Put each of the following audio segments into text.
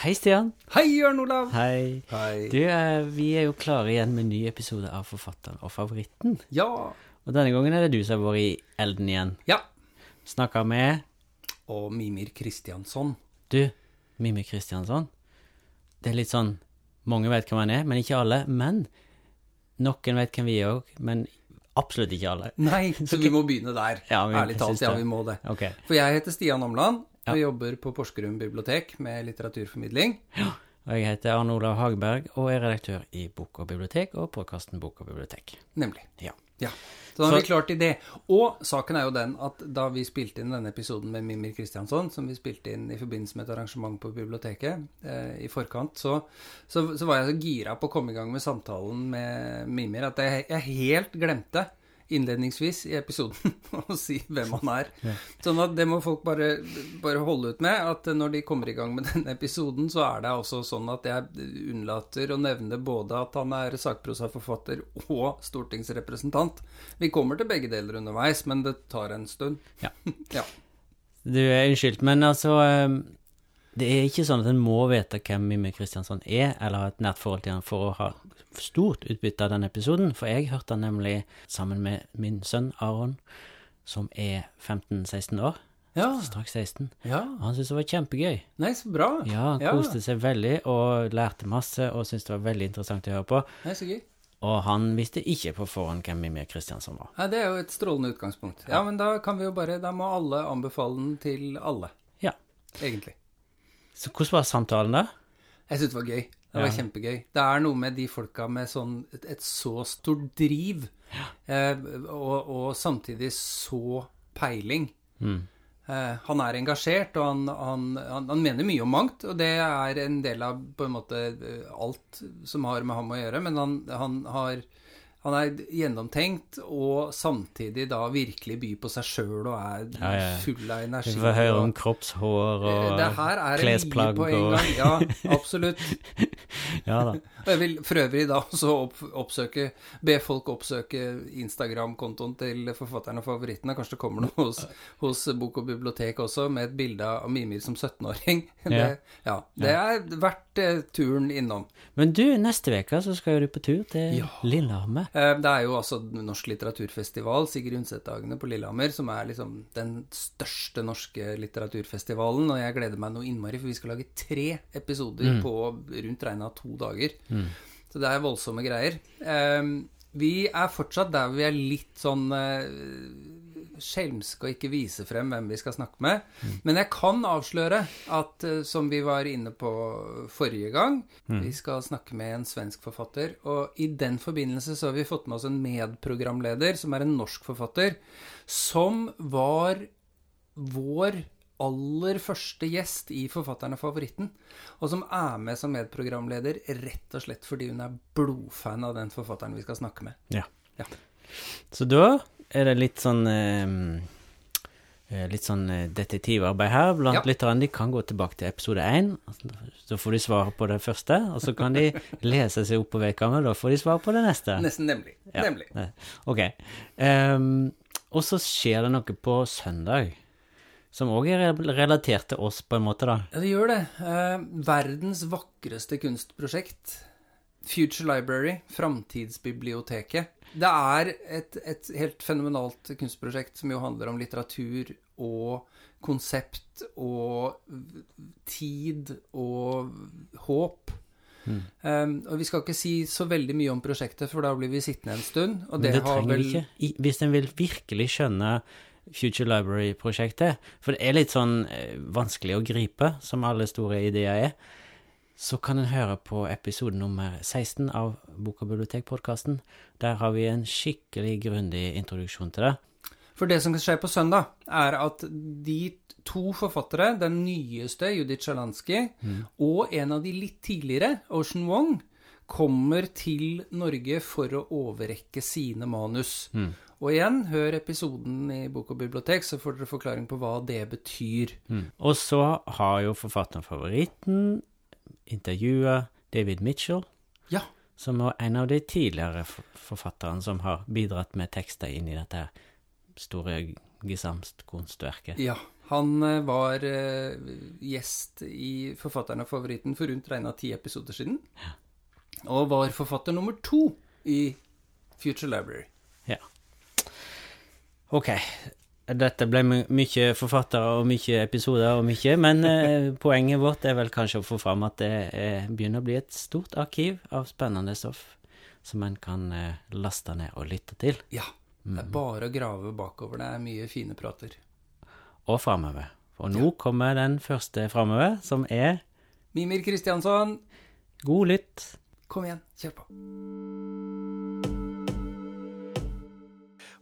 Hei, Stian. Hei, Jørn Olav. Hei. Hei. Du, eh, vi er jo klare igjen med en ny episode av Forfatteren og favoritten. Ja. Og denne gangen er det du som har vært i elden igjen. Ja. Snakka med Og Mimir Kristiansson. du, Mimir Kristiansson. Det er litt sånn Mange vet hvem han er, men ikke alle. Men noen vet hvem vi er òg, men absolutt ikke alle. Nei, så vi må begynne der. Ja, vi Ærlig talt, ja, vi må det. Okay. For jeg heter Stian Omland Ja. og jobber på Porsgrunn bibliotek med litteraturformidling. Ja. Og jeg heter Arne Olav Hageberg og er redaktør i Bok og bibliotek og podkasten Bok og bibliotek. Nemlig. Ja. Ja. Så da har Så- vi klart i det. Og saken er jo den at da vi spilte inn denne episoden med Mimir Kristiansson, som vi spilte inn i forbindelse med et arrangement på biblioteket eh, i forkant, så, så, så var jeg så gira på å komme i gang med samtalen med Mimir at jeg, jeg helt glemte innledningsvis i episoden og si hvem han er. Sånn at det må folk bare, bare holde ut med, at når de kommer i gang med denne episoden, så er det også sånn at jeg unnlater å nevne både at han er sakprosaforfatter og stortingsrepresentant. Vi kommer til begge deler underveis, men det tar en stund. Ja. ja. Du er unnskyldt, men altså eh, Det er ikke sånn at en må vite hvem Mimmi Kristiansson er, eller ha et nært forhold til han for å ha stort utbytte av den episoden, for jeg hørte han nemlig sammen med min sønn Aron, som er 15-16 år, Ja. straks 16. ja. Han syntes det var kjempegøy. Nei, så bra. Ja, han koste seg veldig og lærte masse og syntes det var veldig interessant å høre på. Nei, så gøy. Og han visste ikke på forhånd hvem Mimmi Kristiansson var. Nei, det er jo et strålende utgangspunkt. Ja, men da kan vi jo bare Da må alle anbefale den til alle, Ja. egentlig. Så hvordan var samtalen da? Jeg syntes det var gøy. Det var Ja. kjempegøy. Det er noe med de folka med sånn et, et så stort driv, eh, og, og samtidig så peiling. Mm. Eh, han er engasjert, og han, han, han, han mener mye om mangt, og det er en del av på en måte eh, alt som har med ham å gjøre, men han, han har han er gjennomtenkt, og samtidig da virkelig byr på seg sjøl og er Ja, ja. full av energi. Vi får høre om kroppshår Eh, og mye klesplagg og gang. Ja, absolutt. Ja da. Og jeg vil for øvrig da også opp, oppsøke, be folk oppsøke Instagram-kontoen til forfatteren og favorittene. Kanskje det kommer noe hos, hos Bok og bibliotek også, med et bilde av Mimir som 17-åring. Det, Ja. ja, det er verdt eh, turen innom. Men du, neste uke så skal du på tur til Ja. Lillehammer. Eh, det er jo altså Norsk litteraturfestival, Sigrid Undset-dagene på Lillehammer, som er liksom den største norske litteraturfestivalen. Og jeg gleder meg noe innmari, for vi skal lage tre episoder på rundt regna to dager. Så det er voldsomme greier. Eh, vi er fortsatt der vi er litt sånn eh, skjelmske og ikke vise frem hvem vi skal snakke med. Men jeg kan avsløre at, eh, som vi var inne på forrige gang, vi skal snakke med en svensk forfatter. Og i den forbindelse så har vi fått med oss en medprogramleder, som er en norsk forfatter, som var vår aller første gjest i Forfatteren og favoritten, og som er med som medprogramleder rett og slett fordi hun er blodfan av den forfatteren vi skal snakke med. Ja. Ja. Så da er det litt sånn eh, eh, Litt sånn eh, detektivarbeid her blant Ja. lytterne. De kan gå tilbake til episode én, så får de svar på det første. Og så kan de lese seg opp på vedkommende, da får de svar på det neste. Nesten nemlig. Ja, Nemlig. Ok. Um, og så skjer det noe på søndag, som òg er relatert til oss, på en måte, da. Ja, det gjør det. Eh, verdens vakreste kunstprosjekt. Future Library, Framtidsbiblioteket. Det er et, et helt fenomenalt kunstprosjekt som jo handler om litteratur og konsept og tid og håp. Um, og vi skal ikke si så veldig mye om prosjektet, for da blir vi sittende en stund. Og Men det, det har trenger vel ikke. Hvis en vil virkelig skjønne Future Library-prosjektet, for det er litt sånn eh, vanskelig å gripe, som alle store ideer er, så kan en høre på episode nummer 16 av Bok og bibliotek-podkasten. Der har vi en skikkelig grundig introduksjon til det. For det som skjer på søndag, er at de to forfattere, den nyeste, Judith Sjalansky, og en av de litt tidligere, Ocean Wong, kommer til Norge for å overrekke sine manus. Og igjen, hør episoden i Bok og bibliotek, så får dere forklaring på hva det betyr. Og så har jo forfatteren favoritten intervjua David Mitchell, Ja, som var en av de tidligere forfatterne som har bidratt med tekster inn i dette store gesamtkunstverket. ja. Han eh, var eh, gjest i Forfatteren og favoritten for rundt regna ti episoder siden. Og var forfatter nummer to i Future Library. Ja. Ok. Dette ble my mye forfattere og mye episoder og mye, men eh, poenget vårt er vel kanskje å få fram at det eh, begynner å bli et stort arkiv av spennende stoff som en kan eh, laste ned og lytte til. Ja. Det er bare å grave bakover. Det er mye fine prater. Og framover. Og nå kommer den første framover, som er Mimir Kristiansson, God lytt. kom igjen, kjør på.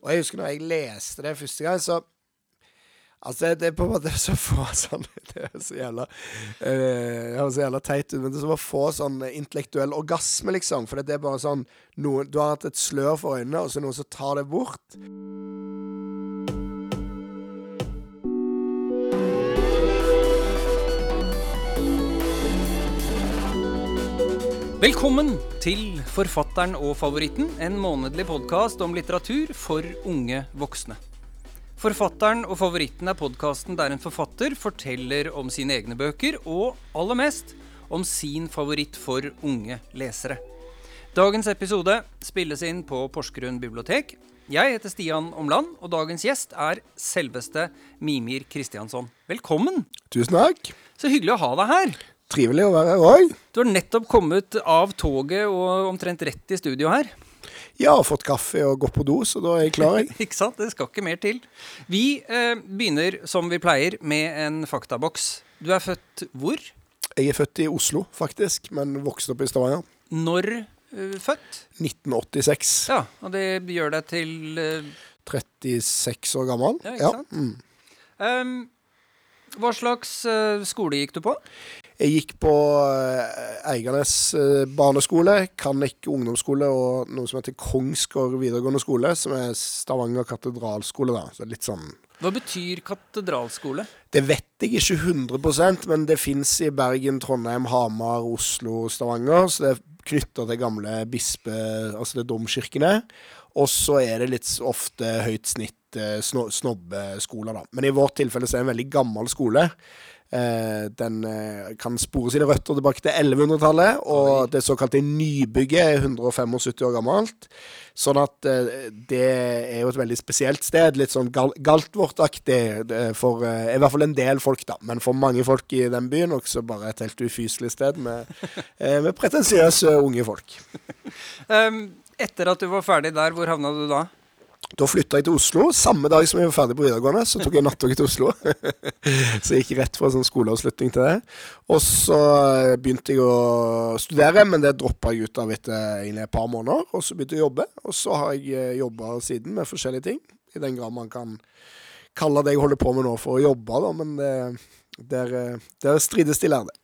Og jeg husker når jeg leste det første gang, så Altså, det, er på en måte så få sånn Det er så jævla uh, Det er så jævla teit ut, men det er som å få sånn intellektuell orgasme, liksom. For det er bare sånn noen, Du har hatt et slør for øynene, og så noen som tar det bort. Velkommen til Forfatteren og favoritten, en månedlig podkast om litteratur for unge voksne. Forfatteren og favoritten er podkasten der en forfatter forteller om sine egne bøker, og aller mest om sin favoritt for unge lesere. Dagens episode spilles inn på Porsgrunn bibliotek. Jeg heter Stian Omland, og dagens gjest er selveste Mimir Kristiansson. Velkommen! Tusen takk. Så hyggelig å ha deg her. Trivelig å være her òg. Du har nettopp kommet av toget og omtrent rett i studio her. Ja, og fått kaffe og gått på do, så da er jeg klar, jeg. Ikke sant? Det skal ikke mer til. Vi eh, begynner som vi pleier, med en faktaboks. Du er født hvor? Jeg er født i Oslo, faktisk, men vokste opp i Stavanger. Når eh, født? 1986. Ja, og det gjør deg til eh, 36 år gammel. Ja, ikke sant? Mm. em, Hva slags eh, skole gikk du på? Jeg gikk på eh, Eiganes eh, barneskole, Kannik ungdomsskole og noe som heter Kongsgård videregående skole, som er Stavanger katedralskole, da. Så litt sånn Hva betyr katedralskole? Det vet jeg ikke 100% men det fins i Bergen, Trondheim, Hamar, Oslo, Stavanger. Så det er knytta til gamle bispe... Altså det domkirkene. Og så er det litt ofte høyt snitt eh, snobbeskoler, da. Men i vårt tilfelle så er det en veldig gammel skole. Eh, den eh, kan spore sine røtter tilbake til 1100-tallet, og det såkalte nybygget er 175 år gammelt. Sånn at eh, det er jo et veldig spesielt sted. Litt sånn gal Galtvort-aktig for i hvert fall en del folk, da. Men for mange folk i den byen også bare et helt ufyselig sted med, med pretensiøse unge folk. Em, etter at du var ferdig der, hvor havna du da? Da flytta jeg til Oslo. Samme dag som jeg var ferdig på videregående, så tok jeg nattoget til Oslo. så jeg gikk rett fra sånn skoleavslutning til det. Og så eh, begynte jeg å studere, men det droppa jeg ut av etter et par måneder. Og så begynte jeg å jobbe, og så har jeg jobba siden med forskjellige ting. I den grad man kan kalle det jeg holder på med nå for å jobbe, da, men det der, eh, der strides de lærde.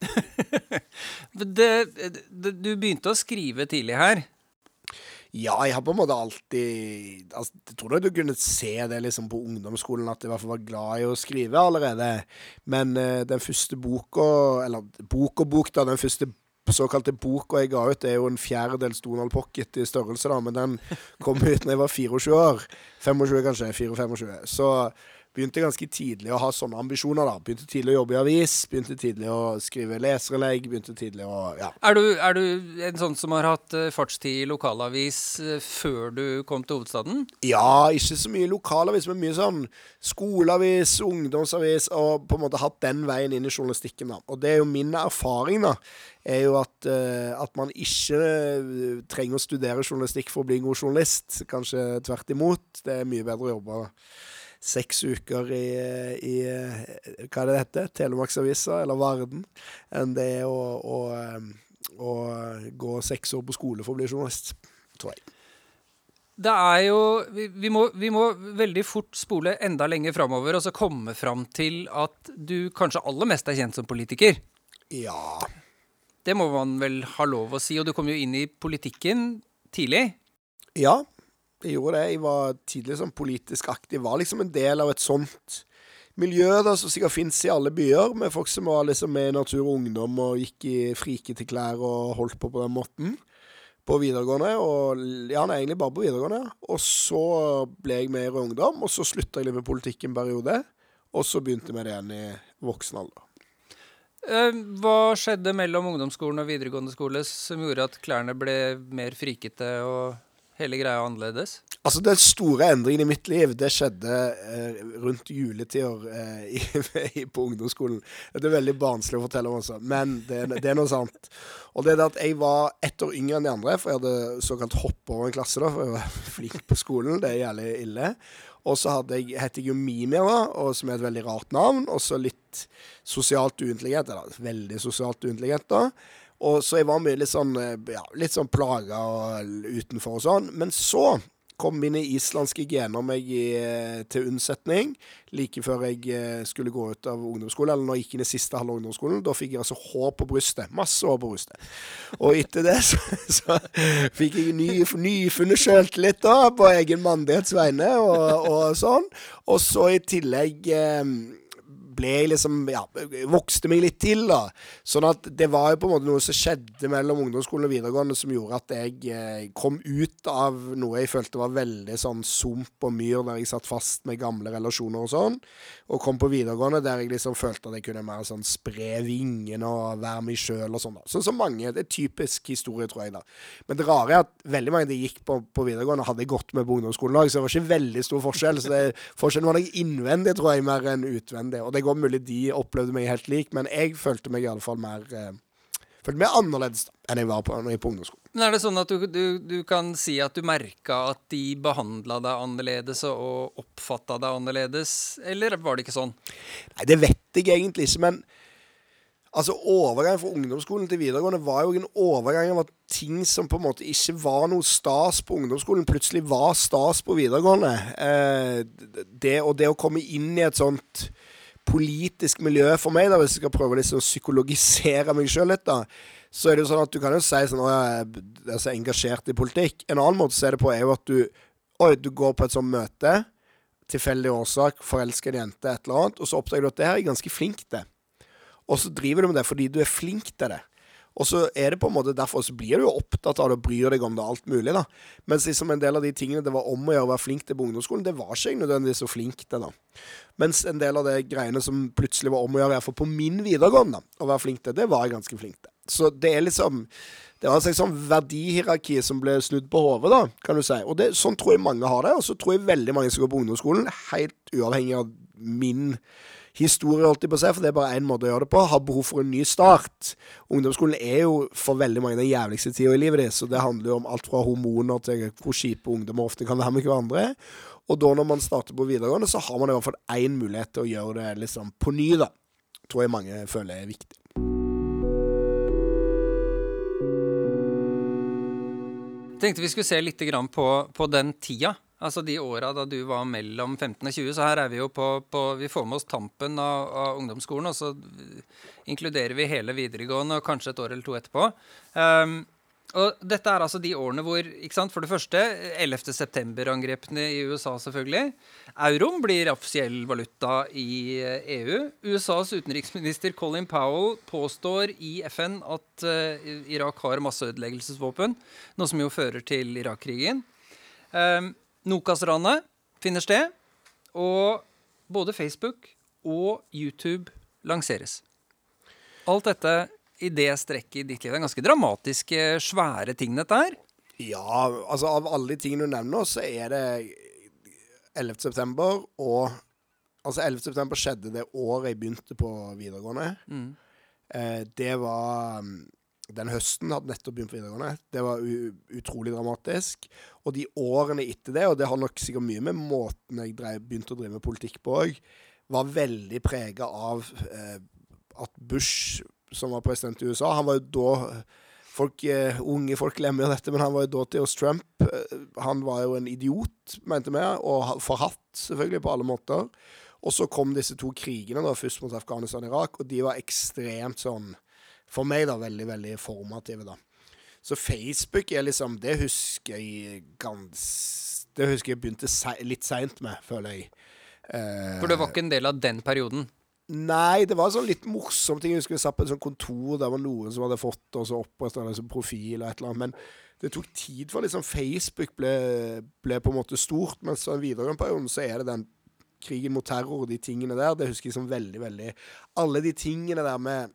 Du begynte å skrive tidlig her. Ja, jeg har på en måte alltid altså, Jeg tror nok du kunne se det liksom på ungdomsskolen, at jeg i hvert fall var glad i å skrive allerede. Men uh, den første boka, eller bok og bok, da, den første såkalte boka jeg ga ut, er jo en fjerdedels Donald Pocket i størrelse, da, men den kom ut da jeg var 24 år. 25 kanskje, 24-25. Så begynte ganske tidlig å ha sånne ambisjoner, da. Begynte tidlig å jobbe i avis, begynte tidlig å skrive leserinnlegg, begynte tidlig å Ja. Er du, er du en sånn som har hatt eh, fartstid i lokalavis eh, før du kom til hovedstaden? Ja, ikke så mye lokalavis, men mye sånn skoleavis, ungdomsavis, og på en måte hatt den veien inn i journalistikken, da. Og det er jo min erfaring, da, er jo at, eh, at man ikke trenger å studere journalistikk for å bli en god journalist. Kanskje tvert imot. Det er mye bedre å jobbe seks uker i, i hva er det dette? heter, Telemarksavisa eller Varden, enn det er å, å, å gå seks år på skole for å bli journalist, tror jeg. Det er jo vi, vi, må, vi må veldig fort spole enda lenger framover og så komme fram til at du kanskje aller mest er kjent som politiker. Ja. Det må man vel ha lov å si. Og du kom jo inn i politikken tidlig. Ja, jeg gjorde det. Jeg var tidlig sånn politisk aktiv. Var liksom en del av et sånt miljø da, som sikkert fins i alle byer, med folk som var liksom med i Natur og Ungdom og gikk i frikete klær og holdt på på den måten. På videregående, og ja, nei, egentlig bare på videregående. Og så ble jeg med i Rød Ungdom, og så slutta jeg litt med politikk en periode. Og så begynte vi det igjen i voksen alder. Eh, hva skjedde mellom ungdomsskolen og videregående skole som gjorde at klærne ble mer frikete og hele greia annerledes? Altså, Den store endringen i mitt liv, det skjedde eh, rundt juletider eh, på ungdomsskolen. Det er veldig barnslig å fortelle om, også, men det, det, er noe sant. Og det er at jeg var ett år yngre enn de andre, for jeg hadde såkalt hopp over en klasse, da, for jeg var flink på skolen. Det er jævlig ille. Og så hadde jeg, het jeg jo Mimir, da, som er et veldig rart navn. Og så litt sosialt uintelligent, eller veldig sosialt uintelligent, da. Og så jeg var mye litt sånn, eh, ja, litt sånn plaga utenfor og sånn. Men så kom mine islandske gener meg eh, til unnsetning like før jeg eh, skulle gå ut av ungdomsskolen. Eller når jeg gikk inn i siste halve ungdomsskolen. Da fikk jeg altså hår på brystet. Masse hår på brystet. Og etter det så, så fikk jeg ny, nyfunnet sjøltillit da, på egen mandighets vegne og, og, sånn. Og så i tillegg eh, ble liksom Ja, vokste meg litt til, da. Sånn at det var jo på en måte noe som skjedde mellom ungdomsskolen og videregående som gjorde at jeg eh, kom ut av noe jeg følte var veldig sånn sump og myr, der jeg satt fast med gamle relasjoner og sånn, og kom på videregående der jeg liksom følte at jeg kunne mer sånn spre vingene og være meg sjøl og sånn, da. Sånn som mange. Det er typisk historie, tror jeg, da. Men det rare er at veldig mange de gikk på, på videregående, hadde gått med på ungdomsskolen òg, så det var ikke veldig stor forskjell. Så det, forskjellen var nok innvendig, tror jeg, mer enn utvendig. Og det er godt mulig de opplevde meg helt lik, men jeg følte meg iallfall mer eh, følte meg annerledes enn jeg var på, på ungdomsskolen. Men Er det sånn at du, du, du kan si at du merka at de behandla deg annerledes og oppfatta deg annerledes, eller var det ikke sånn? Nei, det vet jeg egentlig ikke, men altså overgangen fra ungdomsskolen til videregående var jo en overgang av at ting som på en måte ikke var noe stas på ungdomsskolen, plutselig var stas på videregående. Eh, det, og det å komme inn i et sånt politisk miljø for meg, da, hvis jeg skal prøve liksom å psykologisere meg sjøl litt, da, så er det jo sånn at du kan jo si sånn at jeg er så engasjert i politikk. En annen måte å se det på er jo at du Oi, du går på et sånt møte. Tilfeldig årsak, forelsker en jente, et eller annet. Og så oppdager du at det her er ganske flink til. Og så driver du med det fordi du er flink til det. Og så er det på en måte derfor så blir du jo opptatt av det og bryr deg om det alt mulig. da. Mens liksom en del av de tingene det var om å gjøre å være flink til på ungdomsskolen, det var ikke jeg nødvendigvis så flink til. da. Mens en del av de greiene som plutselig var om å gjøre, iallfall på min videregående, å være flink til, det var jeg ganske flink til. Så det er liksom Det var en slags sånn verdihierarki som ble snudd på hodet, da, kan du si. Og det, sånn tror jeg mange har det. Og så tror jeg veldig mange som går på ungdomsskolen, helt uavhengig av min historie, holdt jeg på å si, for det er bare én måte å gjøre det på. Har behov for en ny start. Ungdomsskolen er jo for veldig mange den jævligste tida i livet ditt, så det handler jo om alt fra hormoner til hvor kjipe ungdommer ofte kan være med hverandre. Og da når man starter på videregående, så har man i hvert fall én mulighet til å gjøre det liksom på ny, da. Tror jeg mange føler er viktig. Jeg tenkte vi skulle se litt på, på den tida. Altså de åra da du var mellom 15 og 20. Så her er vi jo på, på Vi får med oss tampen av, av, ungdomsskolen, og så inkluderer vi hele videregående og kanskje et år eller to etterpå. Um, og dette er altså de årene hvor ikke sant, For det første 11. september-angrepene i USA, selvfølgelig. Euroen blir offisiell valuta i EU. USAs utenriksminister Colin Powell påstår i FN at uh, Irak har masseødeleggelsesvåpen, noe som jo fører til Irak-krigen. Um, Nokas-ranet finner sted, og både Facebook og YouTube lanseres. Alt dette i det strekket i ditt liv. Det er ganske dramatiske, svære ting, dette her. Ja, altså av alle de tingene du nevner, så er det 11. september og Altså 11. september skjedde det året jeg begynte på videregående. Mm. Eh, det var den høsten hadde nettopp begynt på videregående. Det var utrolig dramatisk. Og de årene etter det, og det har nok sikkert mye med måten jeg begynte å drive med politikk på òg, var veldig prega av eh, at Bush, som var president i USA, han var jo da folk, eh, Unge folk glemmer jo dette, men han var jo da til hos Trump. Eh, han var jo en idiot, mente vi, og forhatt, selvfølgelig, på alle måter. Og så kom disse to krigene, da, først mot Afghanistan og Irak, og de var ekstremt sånn for meg, da, veldig, veldig formative, da. Så Facebook er liksom Det husker jeg gans... Det husker jeg begynte se, litt seint med, føler jeg. Eh, For det var ikke en del av den perioden? Nei, det var sånn litt morsom ting. Jeg husker vi satt på et sånt kontor, der var noen som hadde fått oss oppretta liksom profil og et eller annet. Men det tok tid før liksom Facebook ble, ble på en måte stort. Mens i den videregående perioden så er det den krigen mot terror og de tingene der, det husker jeg som veldig, veldig Alle de tingene der med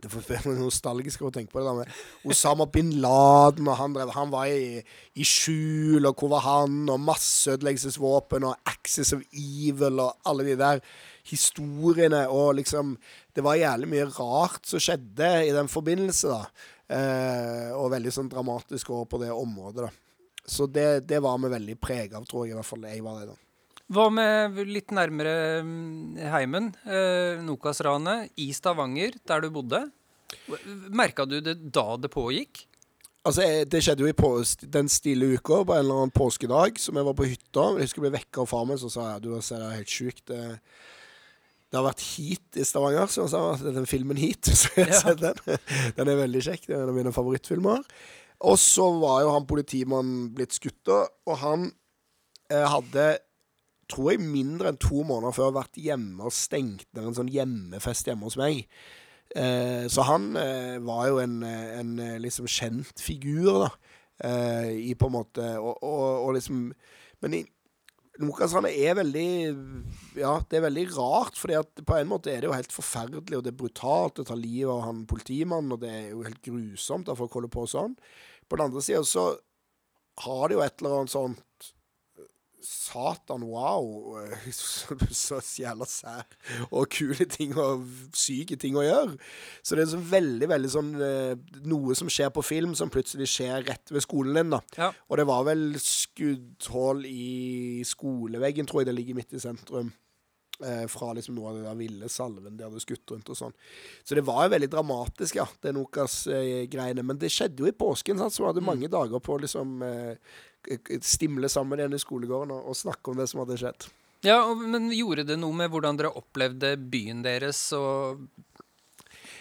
det meg nostalgisk å tenke på det der med Osama bin Laden, og han, drev, han var i, i, skjul, og hvor var han, og masseødeleggelsesvåpen, og Axis of Evil, og alle de der historiene, og liksom Det var jævlig mye rart som skjedde i den forbindelse, da. Eh, og veldig sånn dramatisk over på det området, da. Så det, det var vi veldig prega av, tror jeg, i hvert fall jeg var det, da. Hva med litt nærmere mm, heimen? Eh, Nokas-ranet i Stavanger, der du bodde. Merka du det da det pågikk? Altså, Det skjedde jo i på, den stille uka, på en eller annen påskedag, som jeg var på hytta. Jeg husker jeg ble vekka av far min, så sa jeg du ser det er helt sjukt. Det, det, har vært Heat i Stavanger, så han sa den filmen Heat. Så jeg har sett den. Den er veldig kjekk. Det er en av mine favorittfilmer. Og så var jo han politimannen blitt skutt, og han eh, hadde tror jeg mindre enn to måneder før vært hjemme og stengt ned en sånn hjemmefest hjemme hos meg. Eh, så han eh, var jo en, en, liksom kjent figur, da. Eh, I på en måte Og, og, og liksom Men i Nokas-ranet er veldig Ja, det er veldig rart, fordi at på en måte er det jo helt forferdelig, og det er brutalt. Det tar livet av han politimannen, og det er jo helt grusomt at folk holder på sånn. På den andre sida så har det jo et eller annet sånt Satan, wow. Så, så jævla sær og kule ting og syke ting å gjøre. Så det er så veldig, veldig sånn eh, Noe som skjer på film, som plutselig skjer rett ved skolen din, da. Ja. Og det var vel skuddhull i skoleveggen, tror jeg det ligger midt i sentrum. Eh, fra liksom noe av den der ville salven de hadde skutt rundt og sånn. Så det var jo veldig dramatisk, ja, det Nokas-greiene. Eh, Men det skjedde jo i påsken, sant? så vi hadde mm. mange dager på liksom eh, stimle sammen igjen i skolegården og, og snakke om det som hadde skjedd. Ja, Men gjorde det noe med hvordan dere opplevde byen deres og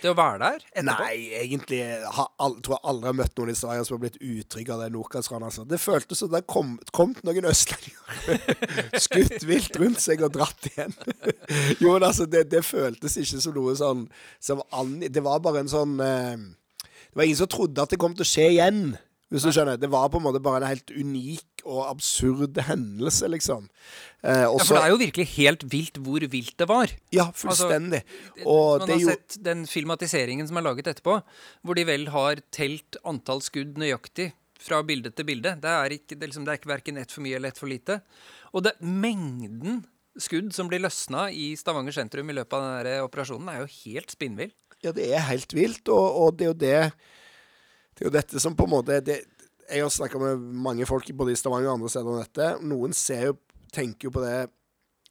det å være der etterpå? Nei, egentlig har, all, tror jeg aldri har møtt noen i Sverige som har blitt utrygg av det Nordkastrand. Altså. Det føltes som det kom, kom noen østlendinger skutt vilt rundt seg og dratt igjen. jo, men altså, det, det, føltes ikke som noe sånn som an, Det var bare en sånn eh, Det var ingen som trodde at det kom til å skje igjen. Hvis du skjønner. Det var på en måte bare en helt unik og absurd hendelse, liksom. Eh, ja, For det er jo virkelig helt vilt hvor vilt det var. Ja, fullstendig. Altså, man har jo... sett den filmatiseringen som er laget etterpå, hvor de vel har telt antall skudd nøyaktig fra bilde til bilde. Det er ikke, det er liksom, det er ikke verken ett for mye eller ett for lite. Og det, mengden skudd som blir løsna i Stavanger sentrum i løpet av denne operasjonen, er jo helt spinnvill. Ja, det er helt vilt, og, og det er jo det det er jo dette som på en måte det, Jeg har snakka med mange folk både i Stavanger og andre steder om dette. Noen ser jo, tenker jo på det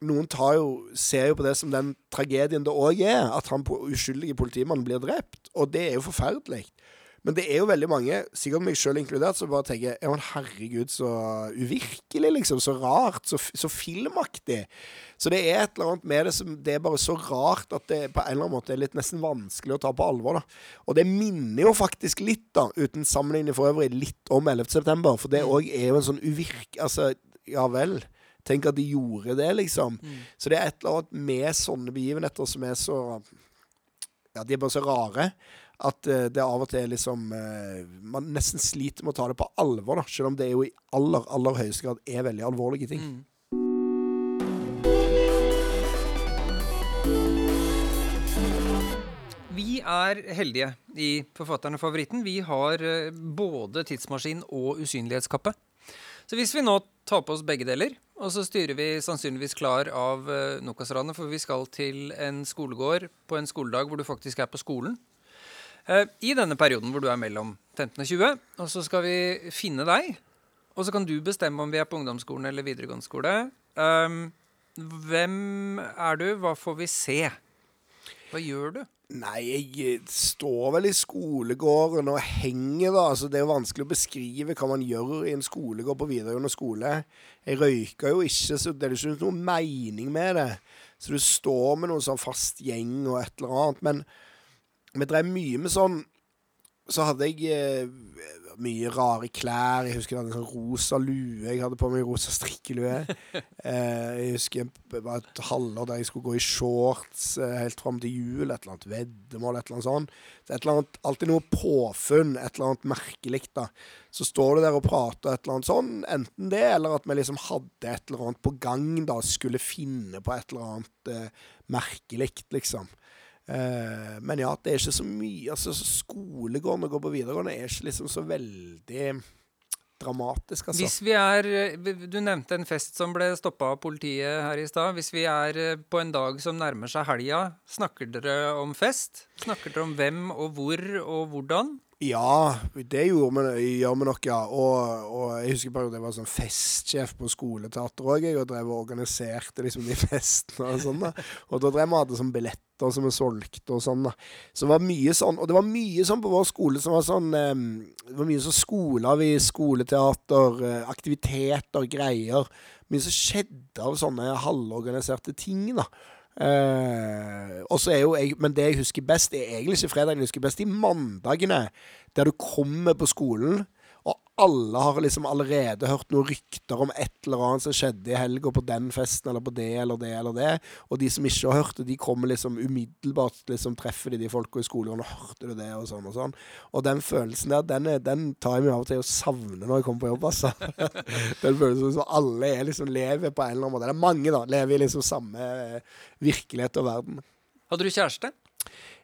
Noen jo, ser jo på det som den tragedien det òg er, at han uskyldige politimannen blir drept. Og det er jo forferdelig. Men det er jo veldig mange, sikkert meg sjøl inkludert, som bare tenker ja, men herregud, så uvirkelig, liksom. Så rart. Så, så, filmaktig. Så det er et eller annet med det som Det er bare så rart at det på en eller annen måte er litt nesten vanskelig å ta på alvor, da. Og det minner jo faktisk litt, da, uten sammenligning for øvrig, litt om 11. september. For det òg mm. er jo en sånn uvirk... Altså, ja vel. Tenk at de gjorde det, liksom. Mm. Så det er et eller annet med sånne begivenheter som er så Ja, de er bare så rare at uh, det av og til liksom uh, Man nesten sliter med å ta det på alvor, da, selv om det jo i aller, aller høyeste grad er veldig alvorlige ting. Mm. Vi er heldige i Forfatteren favoritten. Vi har uh, både tidsmaskin og usynlighetskappe. Så hvis vi nå tar på oss begge deler, og så styrer vi sannsynligvis klar av Nokas-ranet, for vi skal til en skolegård på en skoledag hvor du faktisk er på skolen. Eh, I denne perioden hvor du er mellom 15 og 20, og så skal vi finne deg. Og så kan du bestemme om vi er på ungdomsskolen eller videregående skole. Um, hvem er du? Hva får vi se? Hva gjør du? Nei, jeg eh, står vel i skolegården og henger, da. Altså, det er jo vanskelig å beskrive hva man gjør i en skolegård på videregående skole. Jeg røyker jo ikke, så det er ikke noe mening med det. Så du står med noen sånn fast gjeng og et eller annet. Men vi drev mye med sånn så hadde jeg eh, mye rare klær. Jeg husker jeg hadde en sånn rosa lue. Jeg hadde på meg rosa strikkelue. Eh, jeg husker det var et halvår der jeg skulle gå i shorts eh, helt fram til jul. Et eller annet veddemål, et eller annet sånt. Så et eller annet, alltid noe påfunn, et eller annet merkelig. da. Så står du der og prater et eller annet sånn. Enten det, eller at vi liksom hadde et eller annet på gang, da. Skulle finne på et eller annet eh, merkelig, liksom. Eh, men ja, det er ikke så mye altså Skolegården og gå på videregående er ikke liksom så veldig dramatisk, altså. Hvis vi er Du nevnte en fest som ble stoppa av politiet her i stad. Hvis vi er eh, på en dag som nærmer seg helga, snakker dere om fest? Snakker dere om hvem og hvor og hvordan? Ja, det gjorde vi, gjør vi nok, ja. Og, og jeg husker bare at jeg var sånn festsjef på skoleteater òg, og drev og organiserte liksom de festene og sånn. da. Og da drev vi hadde sånn billetter som er solgt og sånn. da. Så det var mye sånn, og det var mye sånn på vår skole som var sånn um, Det var mye sånn skoler i skoleteater, eh, aktiviteter, greier. Mye som skjedde av sånne halvorganiserte ting, da. Uh, og så er jo jeg, Men det jeg husker best, er egentlig ikke fredagen. Jeg husker best de mandagene der du kommer på skolen, alle har liksom allerede hørt noen rykter om et eller annet som skjedde i helga på den festen, eller på det eller det eller det. Og de som ikke har hørt det, de kommer liksom umiddelbart liksom treffer de de folka i skolen og hørte du det, og sånn og sånn. Og den følelsen der, den, er, den tar jeg meg av og til å savne når jeg kommer på jobb, altså. den følelsen som alle er liksom lever på en eller annen måte. Det er mange, da. Lever i liksom samme virkelighet og verden. Hadde du kjæreste?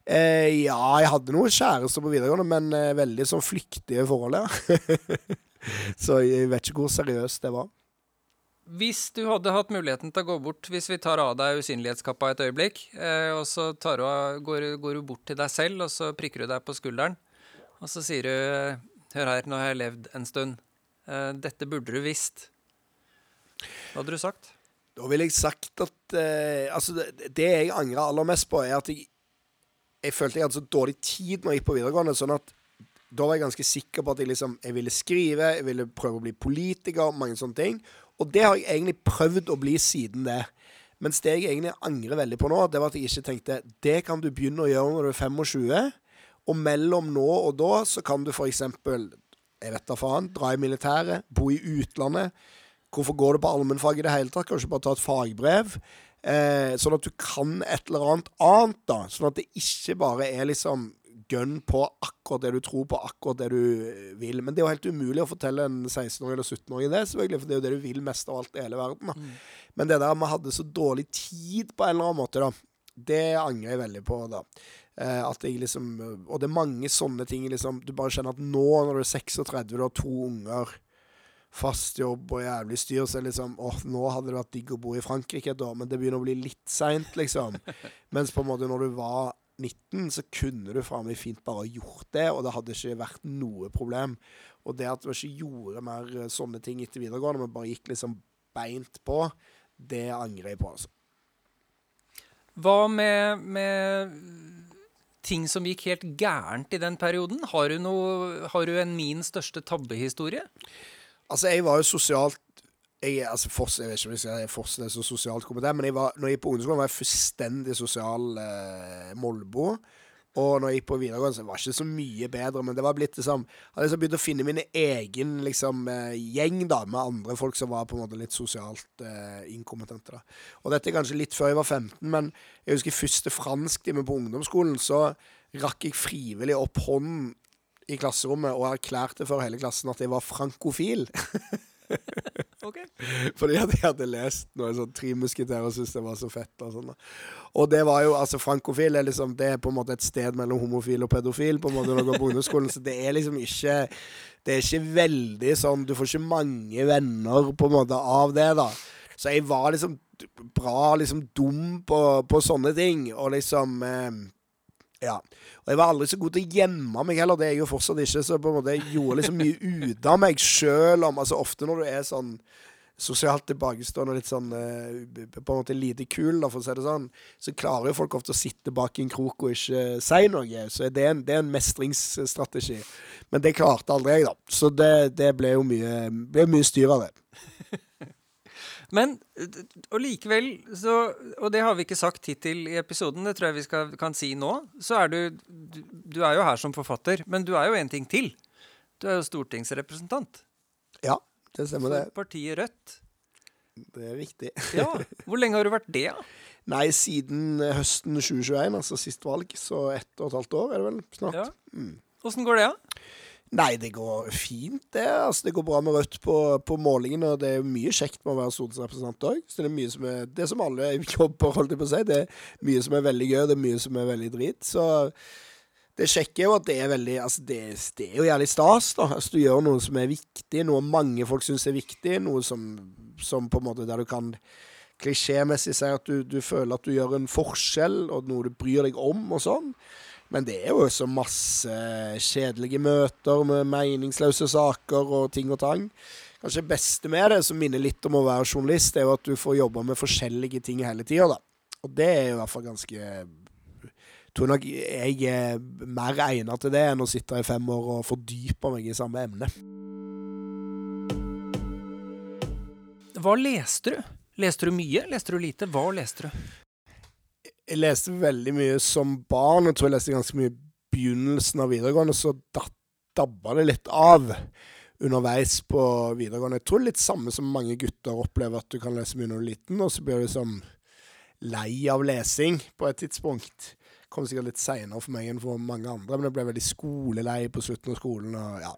Eh, ja, jeg hadde noen kjærester på videregående, men eh, veldig sånn flyktige forhold, ja. så jeg vet ikke hvor seriøst det var. Hvis du hadde hatt muligheten til å gå bort, hvis vi tar av deg usynlighetskappa et øyeblikk, eh, og så du, går, går, du bort til deg selv, og så prikker du deg på skulderen, og så sier du Hør her, nå har jeg levd en stund. Eh, dette burde du visst. Hva hadde du sagt? Da ville jeg sagt at eh, Altså, det, det jeg angrer aller mest på, er at jeg jeg følte jeg hadde så dårlig tid når jeg gikk på videregående. sånn at da var jeg ganske sikker på at jeg liksom Jeg ville skrive, jeg ville prøve å bli politiker, mange sånne ting. Og det har jeg egentlig prøvd å bli siden det. Mens det jeg egentlig angrer veldig på nå, det var at jeg ikke tenkte det kan du begynne å gjøre når du er 25. Og mellom nå og da så kan du f.eks. Jeg vet da faen. Dra i militæret. Bo i utlandet. Hvorfor går du på allmennfag i det hele tatt? Kanskje bare ta et fagbrev? Eh, sånn at du kan et eller annet annet, da. Sånn at det ikke bare er liksom gønn på akkurat det du tror på, akkurat det du vil. Men det er jo helt umulig å fortelle en 16-åring eller 17-åring det, selvfølgelig, for det er jo det du vil mest av alt i hele verden. da. Mm. Men det der vi hadde så dårlig tid på en eller annen måte, da, det angrer jeg veldig på, da. Eh, at jeg liksom Og det er mange sånne ting liksom Du bare kjenner at nå, når du er 36, du har to unger fast jobb og jævlig styr, så liksom åh, nå hadde det vært digg å bo i Frankrike et år, men det begynner å bli litt seint, liksom. Mens på en måte når du var 19, så kunne du faen meg fint bare gjort det, og det hadde ikke vært noe problem. Og det at vi ikke gjorde mer eh, sånne ting etter videregående, men bare gikk liksom beint på, det angrer jeg på, altså. Hva med, med ting som gikk helt gærent i den perioden? Har du, noe, har du en min største tabbehistorie? Altså, jeg var jo sosialt jeg, altså, fortsatt, jeg vet ikke om jeg skal fortsatt er så sosialt kompetent, men jeg var, når jeg gikk på ungdomsskolen, var jeg fullstendig sosial eh, molbo. Og når jeg gikk på videregående, så var det ikke så mye bedre, men det var blitt liksom hadde liksom begynt å finne min egen liksom, eh, gjeng da, med andre folk som var på en måte litt sosialt eh, inkompetente. da. Og dette er kanskje litt før jeg var 15, men jeg husker første fransktime på ungdomsskolen, så rakk jeg frivillig opp hånden i klasserommet og erklærte for hele klassen at jeg var frankofil. okay. Fordi at jeg hadde lest noe sånn Tre musketerer og syntes det var så fett. Og sånn Og det var jo, altså frankofil er liksom Det er på en måte et sted mellom homofil og pedofil på en måte når du går på ungdomsskolen. Så det er liksom ikke Det er ikke veldig sånn Du får ikke mange venner på en måte av det, da. Så jeg var liksom bra liksom dum på, på sånne ting. Og liksom eh, ja. Og jeg var aldri så god til å gjemme meg heller, det er jeg jo fortsatt ikke. Så på en måte jeg gjorde liksom mye ut av meg sjøl Altså ofte når du er sånn sosialt tilbakestående og litt sånn uh, på en måte lite kul, da, for å si det sånn, så klarer jo folk ofte å sitte bak en krok og ikke si noe. Så det er en, det er en mestringsstrategi. Men det klarte aldri jeg, da. Så det, det ble jo mye, mye styr av det. Men og likevel så Og det har vi ikke sagt hittil i episoden, det tror jeg vi skal, kan si nå. Så er du, du Du er jo her som forfatter, men du er jo en ting til. Du er jo stortingsrepresentant. Ja, det stemmer det. For partiet Rødt. Det er viktig. ja. Hvor lenge har du vært det, da? Nei, siden høsten 2021, altså sist valg. Så ett og et halvt år er det vel snart. Ja. Mm. Går det, da? Nei, det går fint, det. Altså, det går bra med Rødt på, på målingen, og det er mye kjekt med å være stortingsrepresentant òg. Så det er mye som er Det som alle jobber, holdt jeg på å si. Det er mye som er veldig gøy, det er mye som er veldig drit. Så det kjekke er jo at det er veldig Altså, det, det er jo jævlig stas, da. Altså, du gjør noe som er viktig, noe mange folk syns er viktig, noe som, som på en måte der du kan klisjémessig si at du, du føler at du gjør en forskjell, og noe du bryr deg om, og sånn. Men det er jo også masse kjedelige møter med meningsløse saker og ting og tang. Kanskje det beste med det, som minner litt om å være journalist, er jo at du får jobbe med forskjellige ting hele tida, da. Og det er jo i hvert fall ganske tror nok jeg er mer egnet til det enn å sitte i fem år og fordype meg i samme emne. Hva leste du? Leste du mye? Leste du lite? Hva leste du? Jeg leste veldig mye som barn. Jeg tror jeg leste ganske mye begynnelsen av videregående, så dabba det litt av underveis på videregående. Jeg tror litt samme som mange gutter opplever, at du kan lese mye når du er liten, og så blir du liksom lei av lesing på et tidspunkt. Det kom sikkert litt seinere for meg enn for mange andre, men jeg ble veldig skolelei på slutten av skolen. og ja,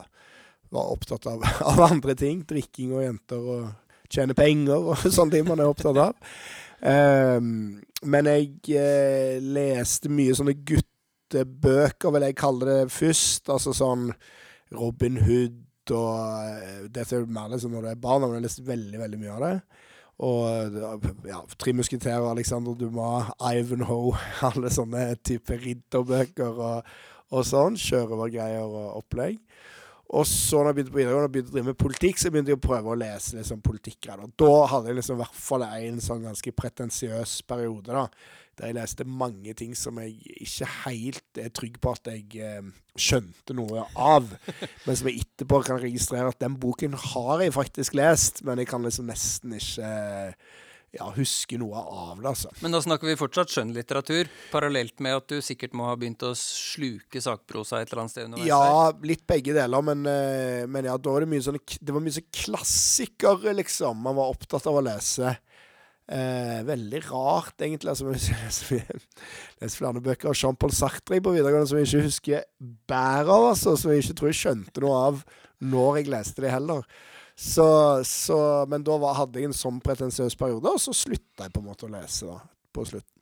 Var opptatt av, av andre ting. Drikking og jenter og tjene penger og sånne ting man er opptatt av. Um, men jeg eh, leste mye sånne guttebøker, vil jeg kalle det først. Altså sånn Robin Hood og uh, Dette er mer liksom når det er barn, men jeg har lest veldig, veldig mye av det. Og ja, Tre musketerer, Alexander Dumas, Ivanhoe, alle sånne type ridderbøker og, og sånn. Sjørøvergreier og opplegg. Og så når jeg begynte på videregående og begynte å drive med politikk, så begynte jeg å prøve å lese liksom, politikkgreier. Da hadde jeg liksom i hvert fall en sånn ganske pretensiøs periode, da. Der jeg leste mange ting som jeg ikke helt er trygg på at jeg eh, skjønte noe av. Men som jeg etterpå kan registrere at den boken har jeg faktisk lest, men jeg kan liksom nesten ikke eh, ja, huske noe av det. altså. Men da snakker vi fortsatt skjønnlitteratur, parallelt med at du sikkert må ha begynt å sluke sakprosa et eller annet sted underveis? Ja, litt begge deler, men, eh, men ja, da var det mye sånne Det var mye sånn klassikere, liksom, man var opptatt av å lese. Eh, veldig rart, egentlig. altså, Jeg leser flere bøker av Jean-Paul Sartre på videregående som jeg ikke husker bæret av, altså, som jeg ikke tror jeg skjønte noe av når jeg leste det heller. Så, så, men da var, hadde jeg en sånn pretensiøs periode, og så slutta jeg på en måte å lese da, på slutten.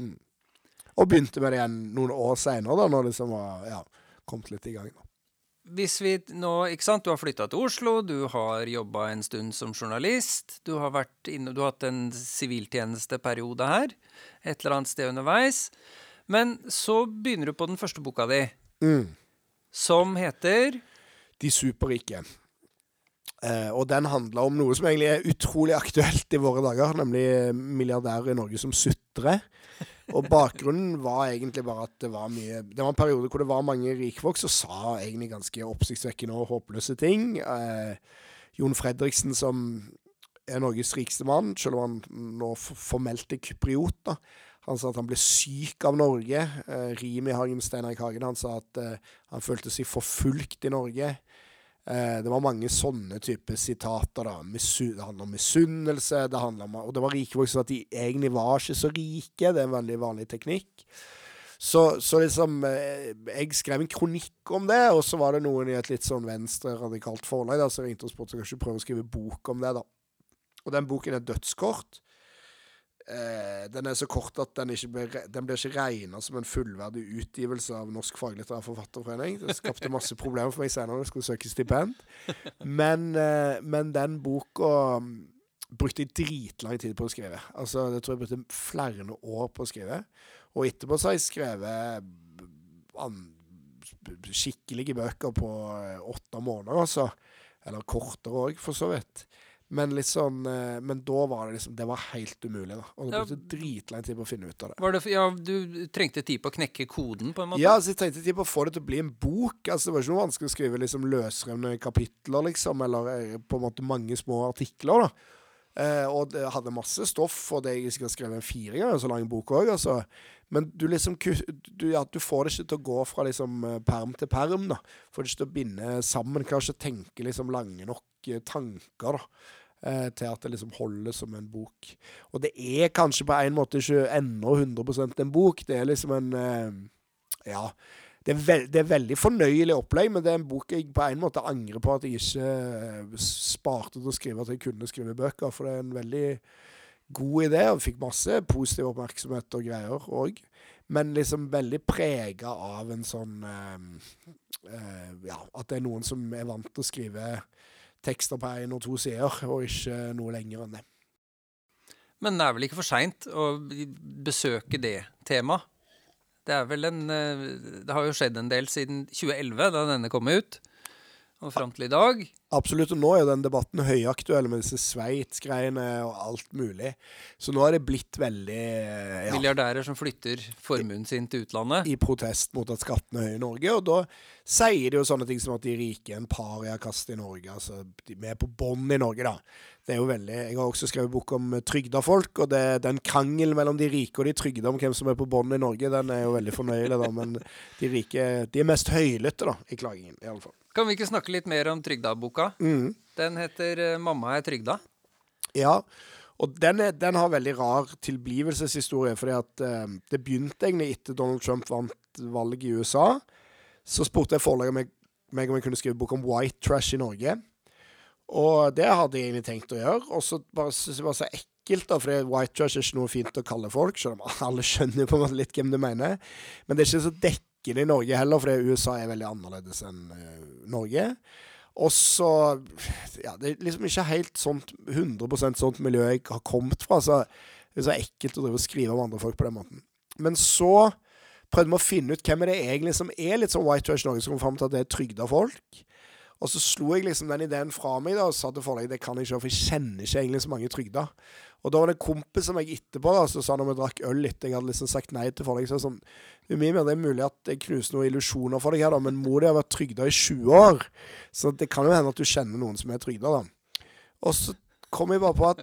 Mm. Og begynte med det igjen noen år seinere, da, når det liksom var ja, kommet litt i gang. da. Hvis vi nå, ikke sant, Du har flytta til Oslo, du har jobba en stund som journalist. Du har, vært inne, du har hatt en siviltjenesteperiode her, et eller annet sted underveis. Men så begynner du på den første boka di, mm. som heter De superrike. Eh, og den handla om noe som egentlig er utrolig aktuelt i våre dager, nemlig milliardærer i Norge som sutrer. Og bakgrunnen var egentlig bare at det var mye Det var en periode hvor det var mange rikfolk som sa egentlig ganske oppsiktsvekkende og håpløse ting. Uh, Jon Fredriksen, som er Norges rikeste mann, selv om han nå formelt er kypriot, da. Han sa at han ble syk av Norge. Uh, Rimi Hagen Steinar Hagen han sa at han følte seg forfulgt i Norge. Eh, det var mange sånne typer sitater. da. Det handler om misunnelse, det om, og det var rike folk som at de egentlig var ikke så rike. Det er en veldig vanlig teknikk. Så, så, liksom eh, Jeg skrev en kronikk om det, og så var det noen i et litt sånn venstre-radikalt forlag da, som ringte og spurte om jeg prøve å skrive bok om det. da. Og den boken er dødskort. Eh, den er så kort at den, ikke ble, den blir ikke regna som en fullverdig utgivelse av Norsk faglitterær forfatterforening. Det skapte masse problemer for meg senere når jeg skulle søke stipend. Men, eh, men den boka mm, brukte jeg dritlang tid på å skrive. Altså, det tror jeg brukte flere år på å skrive. Og etterpå så har jeg skrevet mm, skikkelige bøker på eh, åtte måneder, altså. Eller kortere òg, for så vidt. Men liksom, men da var det liksom Det var helt umulig, da. Og det brukte ja. dritlang tid på å finne ut av det. Var det ja, du trengte tid på å knekke koden, på en måte? Ja, så jeg trengte tid på å få det til å bli en bok. Altså, Det var ikke noe vanskelig å skrive liksom løsrevne kapitler, liksom, eller eh, på en måte mange små artikler, da. Eh, og det hadde masse stoff, og det jeg skulle skrevet en fire ganger så lang bok òg, altså. Men du liksom du, ja, du, får det ikke til å gå fra liksom eh, perm til perm, da. Får det ikke til å binde sammen. Kan ikke tenke liksom lange nok tanker, da. Eh, til at det liksom holder som en bok. Og det er kanskje på en måte ikke ennå 100% en bok. Det er liksom en eh, Ja det er, veld, det er, veldig fornøyelig opplegg, men det er en bok jeg på en måte angrer på at jeg ikke eh, sparte til å skrive at jeg kunne skrive bøker. For det er en veldig god idé, og fikk masse positiv oppmerksomhet og greier òg. Men liksom veldig prega av en sånn eh, eh, Ja, at det er noen som er vant til å skrive tekster på én og to sider, og ikke noe lenger enn det. Men det er vel ikke for seint å besøke det temaet? Det er vel en eh, Det har jo skjedd en del siden 2011, da denne kom ut, og fram til i dag. Absolutt, og nå er den debatten høyaktuell med disse Sveits-greiene og alt mulig. Så nå er det blitt veldig ja, Milliardærer som flytter formuen sin til utlandet? I protest mot at skattene er høye i Norge. Og da sier de jo sånne ting som at de rike er en pariakast i Norge. Altså, vi er på bånn i Norge, da. Det er jo veldig Jeg har også skrevet bok om trygda folk, og det, den krangelen mellom de rike og de trygda om hvem som er på bånn i Norge, den er jo veldig fornøyelig, da. Men de rike de er mest høylytte, da, i klagingen, i alle fall. Kan vi ikke snakke litt mer om Trygda-boka? Mm. Den heter uh, 'Mamma er trygda'. Ja, og den, er, den, har veldig rar tilblivelseshistorie. fordi at uh, det begynte egentlig etter Donald Trump vant valget i USA. Så spurte jeg forlaget meg, meg om jeg kunne skrive bok om white trash i Norge. Og det hadde jeg egentlig tenkt å gjøre. Og så bare syntes jeg var så ekkelt, da, for white trash er ikke noe fint å kalle folk. Selv om alle skjønner på en måte litt hvem du mener. Men det er ikke så dekkende i Norge heller, fordi USA er veldig annerledes enn uh, Norge. Og så Ja, det er liksom ikke helt sånt 100% sånt miljø jeg har kommet fra. Så det er så ekkelt å drive og skrive om andre folk på den måten. Men så prøvde vi å finne ut hvem er det egentlig som er litt sånn white trash Norge, som kom fram til at det er trygda folk. Og så slo jeg liksom den ideen fra meg da, og sa til forlaget det kan jeg ikke, for jeg kjenner ikke egentlig så mange trygda. Og da var det en kompis som jeg etterpå da, så sa når vi drakk øl litt, jeg hadde liksom sagt nei til forlaget, så sånn Umimir, det er mulig at jeg knuser noen illusjoner for deg her, da, men mor di har vært trygda i 20 år. Så det kan jo hende at du kjenner noen som er trygda, da. Og så kom jeg bare på at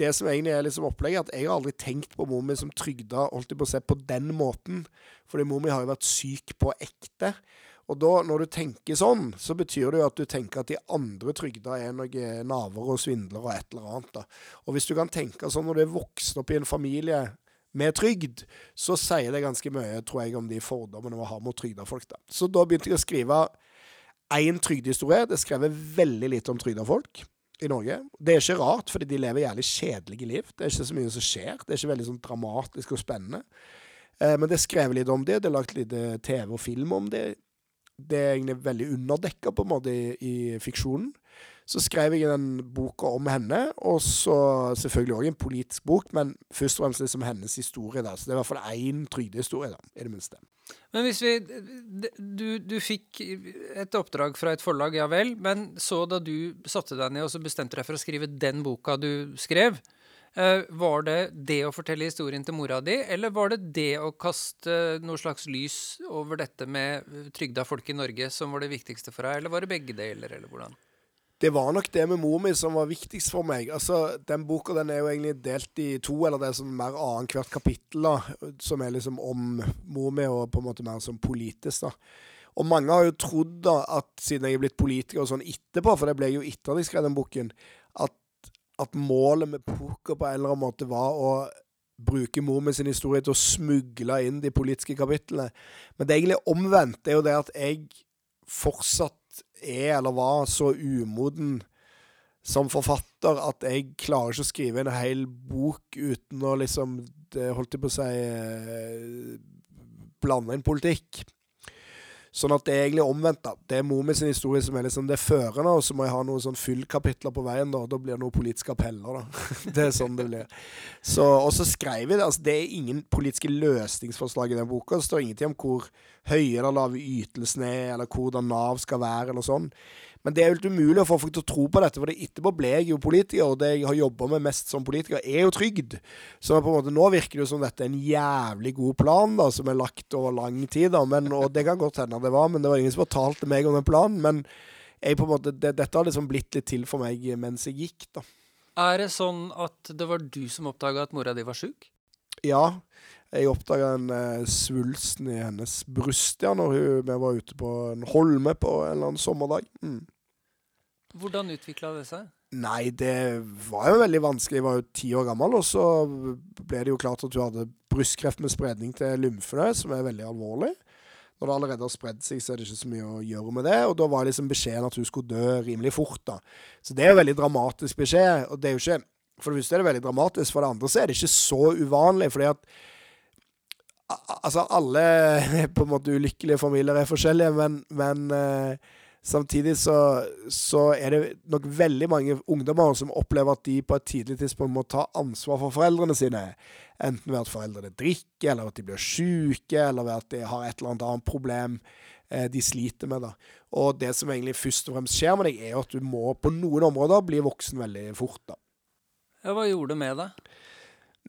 det som egentlig er liksom opplegget, at jeg har aldri tenkt på mor mi som trygda holdt jeg på å se, på den måten. Fordi mor mi har jo vært syk på ekte. Og da, når du tenker sånn, så betyr det jo at du tenker at de andre trygda er noen naver og svindlere og et eller annet. da. Og hvis du kan tenke sånn når du er vokst opp i en familie med trygd, så sier det ganske mye, tror jeg, om de fordommene vi har mot trygda folk. da. Så da begynte jeg å skrive én trygdehistorie. Det skrevet veldig lite om trygda folk i Norge. Det er ikke rart, fordi de lever jævlig kjedelige liv. Det er ikke så mye som skjer. Det er ikke veldig sånn dramatisk og spennende. Eh, men det er skrevet litt om det. Det er lagt litt TV og film om det det er egentlig veldig underdekka på en måte i, i, fiksjonen. Så skrev jeg den boka om henne, og så selvfølgelig òg en politisk bok, men først og fremst liksom hennes historie. da, Så det er i hvert fall én trygdehistorie, da, i det minste. Men hvis vi du, du, fikk et oppdrag fra et forlag, ja vel, men så da du satte deg ned og så bestemte deg for å skrive den boka du skrev, var det det å fortelle historien til mora di, eller var det det å kaste noe slags lys over dette med trygda folk i Norge som var det viktigste for deg, eller var det begge deler, eller hvordan? Det var nok det med mor mi som var viktigst for meg. Altså, Den boka den er jo egentlig delt i to, eller det er sånn mer annethvert kapittel, da, som er liksom om mor mi, og på en måte mer sånn politisk, da. Og mange har jo trodd da at siden jeg er blitt politiker og sånn etterpå, for det ble jo etter at jeg skrev den boken, at målet med poker på en eller annen måte var å bruke mormen sin historie til å smugle inn de politiske kapitlene. Men det er egentlig omvendt. Det er jo det at jeg fortsatt er, eller var, så umoden som forfatter at jeg klarer ikke å skrive en hel bok uten å liksom det Holdt jeg på å si eh, blande inn politikk. Sånn at det er egentlig omvendt. da. Det er Momi sin historie som er liksom det førende, og så må jeg ha noen sånn fyllkapitler på veien. Da Da blir det noen politiske appeller, da. det er sånn det blir. Så, og så skrev vi det. altså Det er ingen politiske løsningsforslag i den boka. Det står ingenting om hvor høye eller lave ytelsene er, eller hvordan Nav skal være, eller sånn. Men det er jo helt umulig å få folk til å tro på dette, for det etterpå ble jeg jo politiker, og det jeg har jobba med mest som politiker, er jo trygd. Så på en måte nå virker det jo som dette er en jævlig god plan, da, som er lagt over lang tid, da. Men, og det kan godt hende det var, men det var ingen som fortalte meg om den planen. Men jeg på en måte, det, dette har liksom blitt litt til for meg mens jeg gikk, da. Er det sånn at det var du som oppdaga at mora di var sjuk? Ja, jeg oppdaga en eh, svulsten i hennes bryst ja, når hun, vi var ute på en holme på en eller annen sommerdag. Mm. Hvordan utvikla det seg? Nei, det var jo veldig vanskelig. Jeg var jo ti år gammel, og så ble det jo klart at hun hadde brystkreft med spredning til lymfene, som er veldig alvorlig. Når det allerede har spredd seg, så er det ikke så mye å gjøre med det. Og da var liksom beskjeden at hun skulle dø rimelig fort, da. Så det er jo veldig dramatisk beskjed. Og det er jo ikke For det første er det veldig dramatisk, for det andre så er det ikke så uvanlig. fordi at Altså, alle på en måte ulykkelige familier er forskjellige, men, men eh, Samtidig så, så, er det nok veldig mange ungdommer som opplever at de på et tidlig tidspunkt må ta ansvar for foreldrene sine. Enten ved at foreldrene drikker, eller at de blir syke, eller ved at de har et eller annet problem eh, de sliter med. da. Og det som egentlig først og fremst skjer med deg, er jo at du må på noen områder bli voksen veldig fort. da. Ja, Hva gjorde det med deg?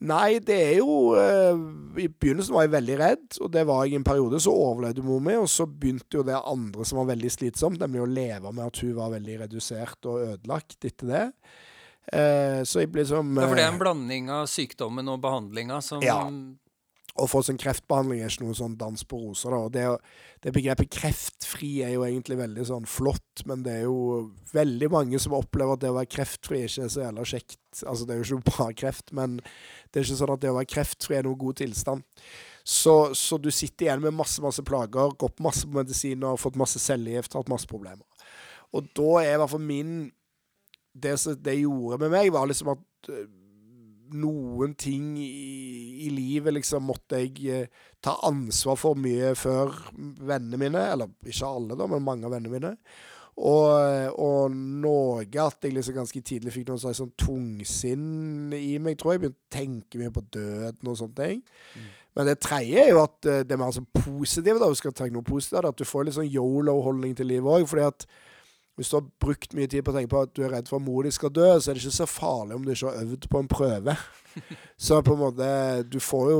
Nei, det er jo eh, I begynnelsen var jeg veldig redd, og det var jeg i en periode. Så overlevde mor mi, og så begynte jo det andre som var veldig slitsomt, nemlig å leve med at hun var veldig redusert og ødelagt etter det. Eh, så jeg ble som Ja, For det er eh, en blanding av sykdommen og behandlinga som Ja. Å få sånn kreftbehandling er ikke noe sånn dans på roser. da, og det, det Begrepet kreftfri er jo egentlig veldig sånn flott, men det er jo veldig mange som opplever at det å være kreftfri ikke er så jævla kjekt. Altså Det er jo ikke bare kreft, men det er ikke sånn at det å være kreftfri er noen god tilstand. Så, så du sitter igjen med masse masse plager, gått masse på medisiner, fått masse cellegift, hatt masse problemer. Og da er i hvert fall min Det som det gjorde med meg, var liksom at øh, noen ting i, i livet liksom måtte jeg eh, ta ansvar for mye før vennene mine. Eller ikke alle, da, men mange av vennene mine. Og, og noe at jeg liksom ganske tidlig fikk noe slags sånn tungsinn i meg, tror jeg. Begynte å tenke mye på døden og sånne ting. Men det tredje er jo at eh, det er mer sånn positivt, da. Du skal tenke noe positivt, at du får litt sånn yolo-holdning til livet òg. Fordi at hvis du har brukt mye tid på å tenke på at du er redd for at mor di skal dø, så er det ikke så farlig om du ikke har øvd på en prøve. Så på en måte Du får jo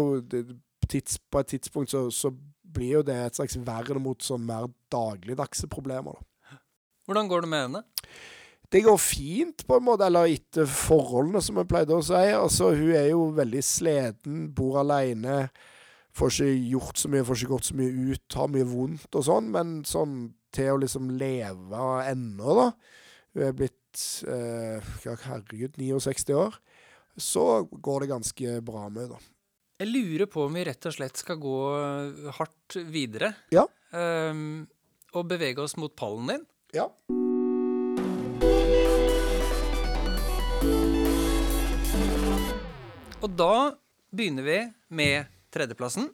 tids, På et tidspunkt så, så blir jo det et slags vern mot sånn mer dagligdagse problemer, da. Hvordan går det med henne? Det går fint, på en måte, eller etter forholdene, som jeg pleide å si. Altså, hun er jo veldig sliten, bor aleine. Får ikke gjort så mye, får ikke gått så mye ut, har mye vondt og sånn. Men sånn til å liksom leve ennå, da. Hun er blitt eh, herregud 69 år. Så går det ganske bra med henne, da. Jeg lurer på om vi rett og slett skal gå hardt videre. Ja. Ehm, og bevege oss mot pallen din. Ja. Og da begynner vi med tredjeplassen.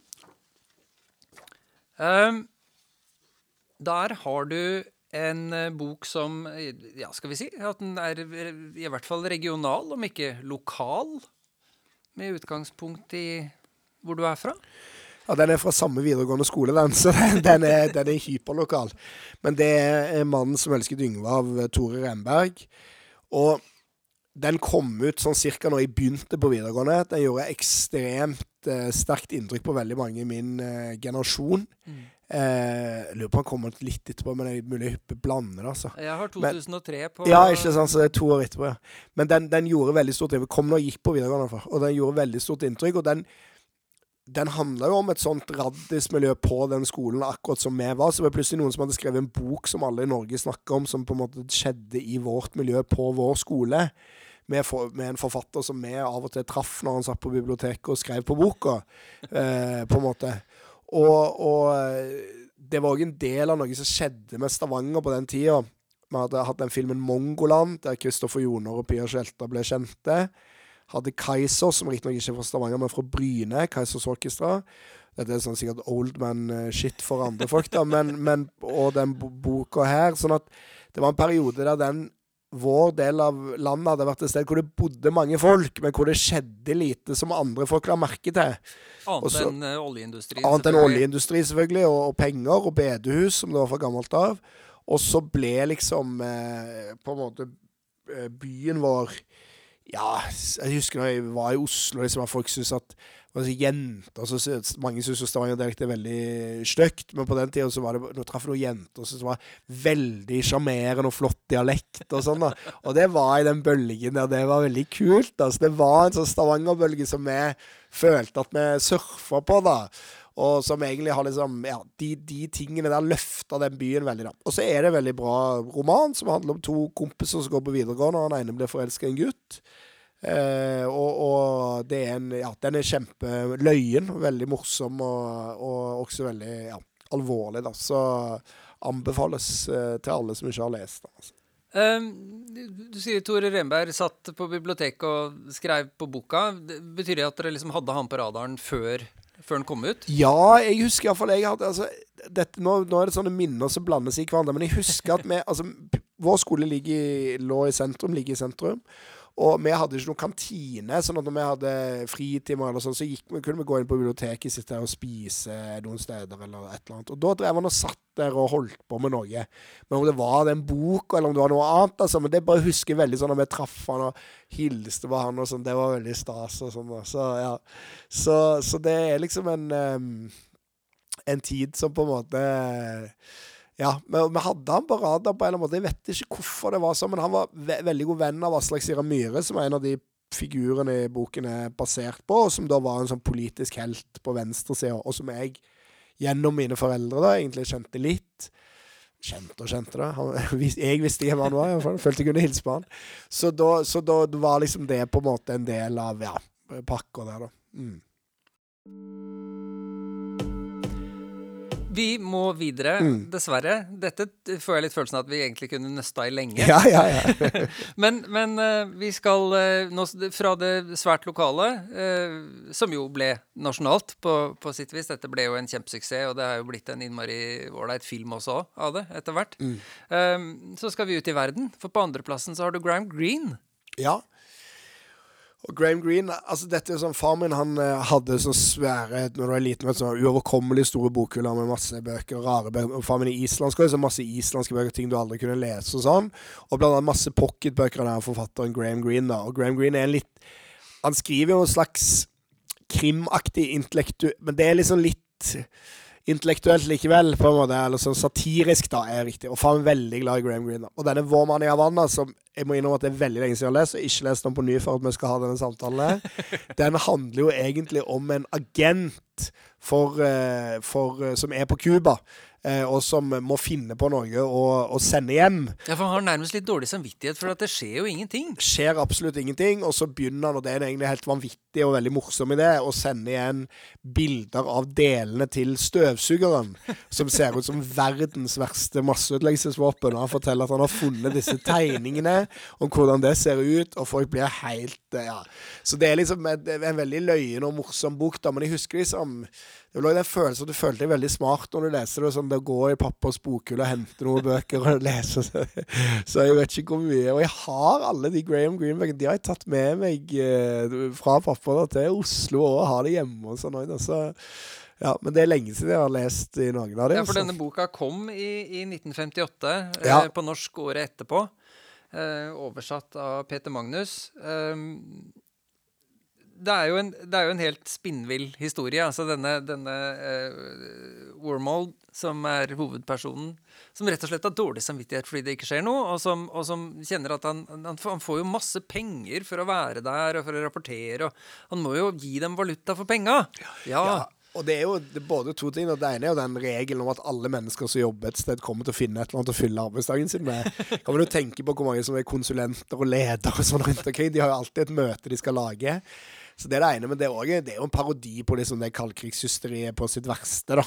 Ehm, der har du en eh, bok som eh, Ja, skal vi si at den er eh, i hvert fall regional, om ikke lokal, med utgangspunkt i hvor du er fra. Ja, Den er fra samme videregående skole, den, så den, den, er, den er hyperlokal. Men det er 'Mannen som elsket Yngve' av Tore Renberg. Og den kom ut sånn cirka når jeg begynte på videregående. Den gjorde ekstremt eh, sterkt inntrykk på veldig mange i min eh, generasjon. Eh, lurer på om han kommer litt etterpå, men det er mulig jeg blander det. altså. Jeg har Men- 2003 på Ja, ikke sant, så det er to år etterpå, ja. Men den, den gjorde veldig stort inntrykk. Kom nå og gikk på videregående, fall. Og den gjorde veldig stort inntrykk. Og den, den handla jo om et sånt raddismiljø på den skolen, akkurat som vi var. Så det var plutselig noen som hadde skrevet en bok som alle i Norge snakker om, som på en måte skjedde i vårt miljø på vår skole. Med, for, med en forfatter som vi av og til traff når han satt på biblioteket og skrev på boka, eh, på en måte. Og, og eh, det var òg en del av noe som skjedde med Stavanger på den tida. Vi hadde hatt den filmen 'Mongoland', der Kristoffer Joner og Pia Skjelta ble kjente. Hadde Kaiser, som riktignok ikke er fra Stavanger, men fra Bryne. Kaisers Orkestra. Dette er sånn sikkert old man-shit for andre folk, da, men, men Og den boka her. Sånn at det var en periode der den vår del av landet hadde vært et sted hvor det bodde mange folk, men hvor det skjedde lite som andre folk la merke til. Annet Også- enn eh, oljeindustrien. Annet enn oljeindustri, selvfølgelig, og, og penger og bedehus, som det var fra gammelt av. Og så ble liksom eh, på en måte eh, byen vår Ja, jeg husker da jeg var i Oslo, liksom, at folk syntes at altså, jenter så, så, Mange syns Stavanger-dialekt er veldig stygt, men på den tida så var det Nå traff jeg noen jenter som var veldig sjarmerende og flott dialekt og sånn. da Og det var i den bølgen der. Det var veldig kult. Altså, det var en sånn Stavanger-bølge som vi følte at vi surfa på, da. Og som egentlig har liksom Ja, de, de tingene der løfta den byen veldig, da. Og så er det en veldig bra roman som handler om to kompiser som går på videregående, og den ene blir forelska i en gutt. Eh, og, og, det er en Ja, den er kjempeløyen. Veldig morsom og, og også veldig ja, alvorlig, da. Så anbefales eh, til alle som ikke har lest den. Altså. Um, du sier Tore Renberg satt på biblioteket og skrev på boka. Betyr det at dere liksom hadde han på radaren før, før den kom ut? Ja, jeg husker iallfall jeg hadde altså, dette, nå, nå, er det sånne minner som blandes i hverandre, men jeg husker at vi altså, Vår skole ligger, lå i sentrum, ligger i sentrum. Og vi hadde ikke noen kantine, sånn at når vi hadde fritimer, eller sånn, så gikk, kunne vi gå inn på biblioteket, sitte der og spise noen steder, eller et eller annet. Og da drev han og satt der og holdt på med noe. Men om det var den boka, eller om det var noe annet, altså, men det bare husker jeg veldig sånn når vi traff han og hilste på han og sånn, det var veldig stas og sånn. Så ja. Så, så det er liksom en um, en tid som på en måte ja, men vi, hadde han på radar på en eller annen måte. Jeg vet ikke hvorfor det var sånn, men han var ve veldig god venn av Aslak Sira Myhre, som er en av de figurene i boken er basert på, og som da var en sånn politisk helt på venstresida, og som jeg gjennom mine foreldre da egentlig kjente litt. Kjente og kjente det. Han, jeg visste ikke hvem han var, i hvert fall. Følte jeg kunne hilse på han. Så da, så da, var liksom det på en måte en del av ja, pakka der, da. Mm. Vi må videre, mm. dessverre. Dette får jeg litt følelsen av at vi egentlig kunne nøsta i lenge. Ja, ja, ja. men, men uh, vi skal uh, nå fra det svært lokale, uh, som jo ble nasjonalt på, på, sitt vis. Dette ble jo en kjempesuksess, og det har jo blitt en innmari ålreit film også av det, etter hvert. Mm. så skal vi ut i verden, for på andreplassen så har du Graham Green. Ja. Og Graham Greene altså dette er sånn, Far min han uh, hadde sånn svære Når du er liten, sånn uoverkommelig store bokhyller med masse bøker, rare bøker. Far min er islandsk, så masse islandske bøker, ting du aldri kunne lese og sånn. Og blant annet masse pocketbøker av forfatteren Graham Greene. da. Og Graham Greene er en litt Han skriver jo en slags krimaktig intellektu... Men det er liksom litt intellektuelt likevel, på en måte, eller sånn satirisk, da, er riktig. Og faen veldig glad i Graham Greene. Og denne Vår mann i Havanna, som jeg må innrømme at det er veldig lenge siden jeg har lest, og ikke lest den på ny for at vi skal ha denne samtalen, den handler jo egentlig om en agent for, eh, for, eh, som er på Cuba og som må finne på noe å, å, sende hjem. Ja, For han har nærmest litt dårlig samvittighet, for at det skjer jo ingenting. Skjer absolutt ingenting, og så begynner han, og det er egentlig helt vanvittig og veldig morsom idé, å sende igjen bilder av delene til støvsugeren, som ser ut som verdens verste masseutleggelsesvåpen. Han forteller at han har funnet disse tegningene om hvordan det ser ut, og folk blir helt Ja. Så det er liksom en, en veldig løyen og morsom bok, da, men jeg husker liksom det var den følelsen at du følte deg veldig smart når du leser det. Sånn det går i pappas bokhylle og henter noen bøker og leser. Så, så jeg vet ikke hvor mye. Og jeg har alle de Graham Greenbergene. De har jeg tatt med meg eh, fra pappa til Oslo og har det hjemme og sånn. Så, ja, men det er lenge siden jeg har lest i noen av dem. Ja, for denne boka kom i, i 1958, eh, på norsk året etterpå. Eh, oversatt av Peter Magnus. Um, det er, en, det er, jo en, helt spinnvill historie. Altså denne, denne uh, Wormold, som er hovedpersonen, som rett og slett har dårlig samvittighet fordi det ikke skjer noe, og som, og som kjenner at han, han, han, får jo masse penger for å være der og for å rapportere, og han må jo gi dem valuta for penga. Ja. ja. Og det er jo det er både to ting. Det ene er jo den regelen om at alle mennesker som jobber et sted, kommer til å finne et eller annet å fylle arbeidsdagen sin med. Kan man jo tenke på hvor mange som er konsulenter og ledere og sånn rundt omkring. De har jo alltid et møte de skal lage. Så det er det ene. Men det er, også, det er jo en parodi på liksom det kaldkrigshysteriet på sitt verste, da.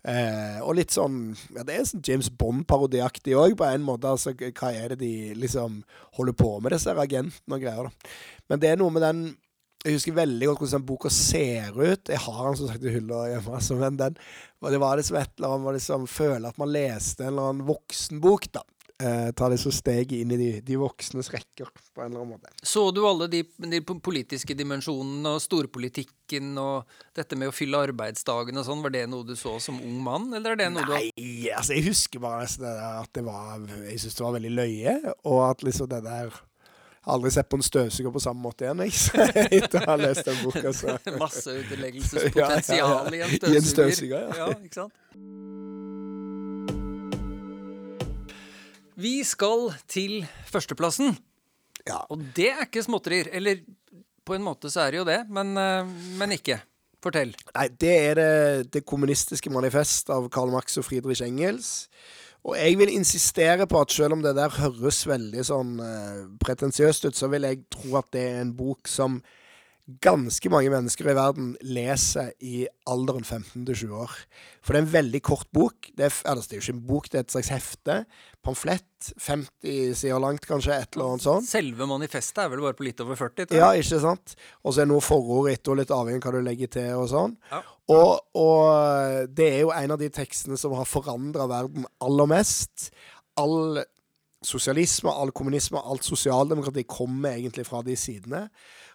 Eh, og litt sånn ja, Det er sånn James Bond-parodiaktig òg, på en måte. Altså, hva er det de liksom holder på med, disse agentene og greier, da. Men det er noe med den jeg husker veldig godt hvordan den boka ser ut. Jeg har den som sagt i hylla hjemme. Altså, men den, det var liksom et eller annet liksom, føler at man leste en eller annen voksenbok. da eh, ta disse steget inn i de, de, voksnes rekker, på en eller annen måte. Så du alle de, de politiske dimensjonene og storpolitikken og dette med å fylle arbeidsdagen og sånn, var det noe du så som ung mann, eller er det noe Nei, du Nei, altså jeg husker bare at det var Jeg syns det var veldig løye, og at liksom det der aldri sett på en støvsuger på samme måte igjen, jeg. Etter å ha lest den boka. Så. uteleggelsespotensial Ja, ja, ja. i en I en støvsuger. støvsuger, ja. ja. Ikke sant? Vi skal til førsteplassen, Ja. og det er ikke småtterier. Eller på en måte så er det jo det, men, eh, men ikke. Fortell. Nei, det er det, det kommunistiske manifest av Karl Marx og Friedrich Engels. Og jeg vil insistere på at selv om det der høres veldig sånn eh, pretensiøst ut, så vil jeg tro at det er en bok som ganske mange mennesker i verden leser i alderen 15 til 20 år. For det er en veldig kort bok. Det er, altså, det er jo ikke en bok, det er et slags hefte. Pamflett. 50 sider langt, kanskje. Et eller annet sånt. Selve manifestet er vel bare på litt over 40? Ja, ikke sant? Og så er det noe forord etter, og litt avhengig av hva du legger til og sånn. Ja. Og, og det er jo en av de tekstene som har forandra verden aller mest. All sosialisme, all kommunisme, alt sosialdemokrati kommer egentlig fra de sidene.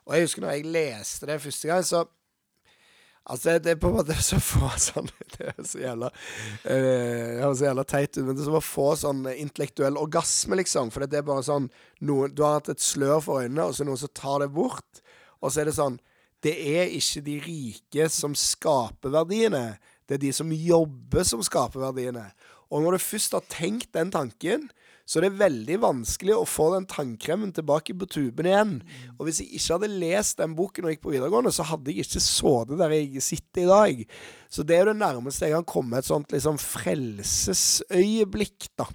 Og jeg husker når jeg leste det første gang, så Altså, det er på en måte så få sånn Det er så jævla uh, så jævla teit ut, men det er som å få sånn intellektuell orgasme, liksom. For det er bare sånn noen, Du har hatt et slør for øynene, og så er det noen som tar det bort. Og så er det sånn Det er ikke de rike som skaper verdiene. Det er de som jobber, som skaper verdiene. Og når du først har tenkt den tanken, så er det veldig vanskelig å få den tannkremen tilbake på tuben igjen. Og hvis jeg ikke hadde lest den boken og jeg gikk på videregående, så hadde jeg ikke sittet der jeg sitter i dag. Så det er jo det nærmeste jeg kan komme et sånt liksom frelsesøyeblikk, da.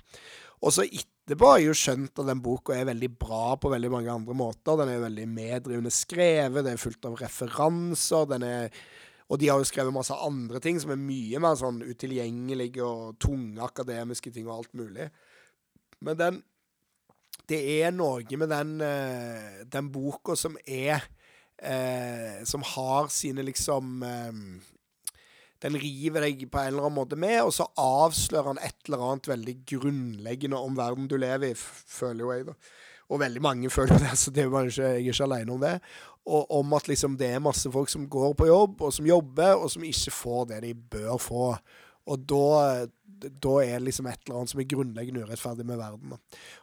Og så etterpå har jeg jo skjønt at den boka er veldig bra på veldig mange andre måter. Den er veldig meddrivende skrevet, det er fullt av referanser. den er og de har jo skrevet masse andre ting som er mye mer sånn utilgjengelige og tunge akademiske ting og alt mulig. Men den Det er noe med den, eh, den boka som er eh, Som har sine liksom eh, Den river deg på en eller annen måte med, og så avslører han et eller annet veldig grunnleggende om verden du lever i, føler jo jeg, da. Og veldig mange føler jo det, så det er jo ikke, jeg er ikke alene om det. Og om at liksom det er masse folk som går på jobb, og som jobber, og som ikke får det de bør få. Og da, da er det liksom et eller annet som er grunnleggende urettferdig med verden.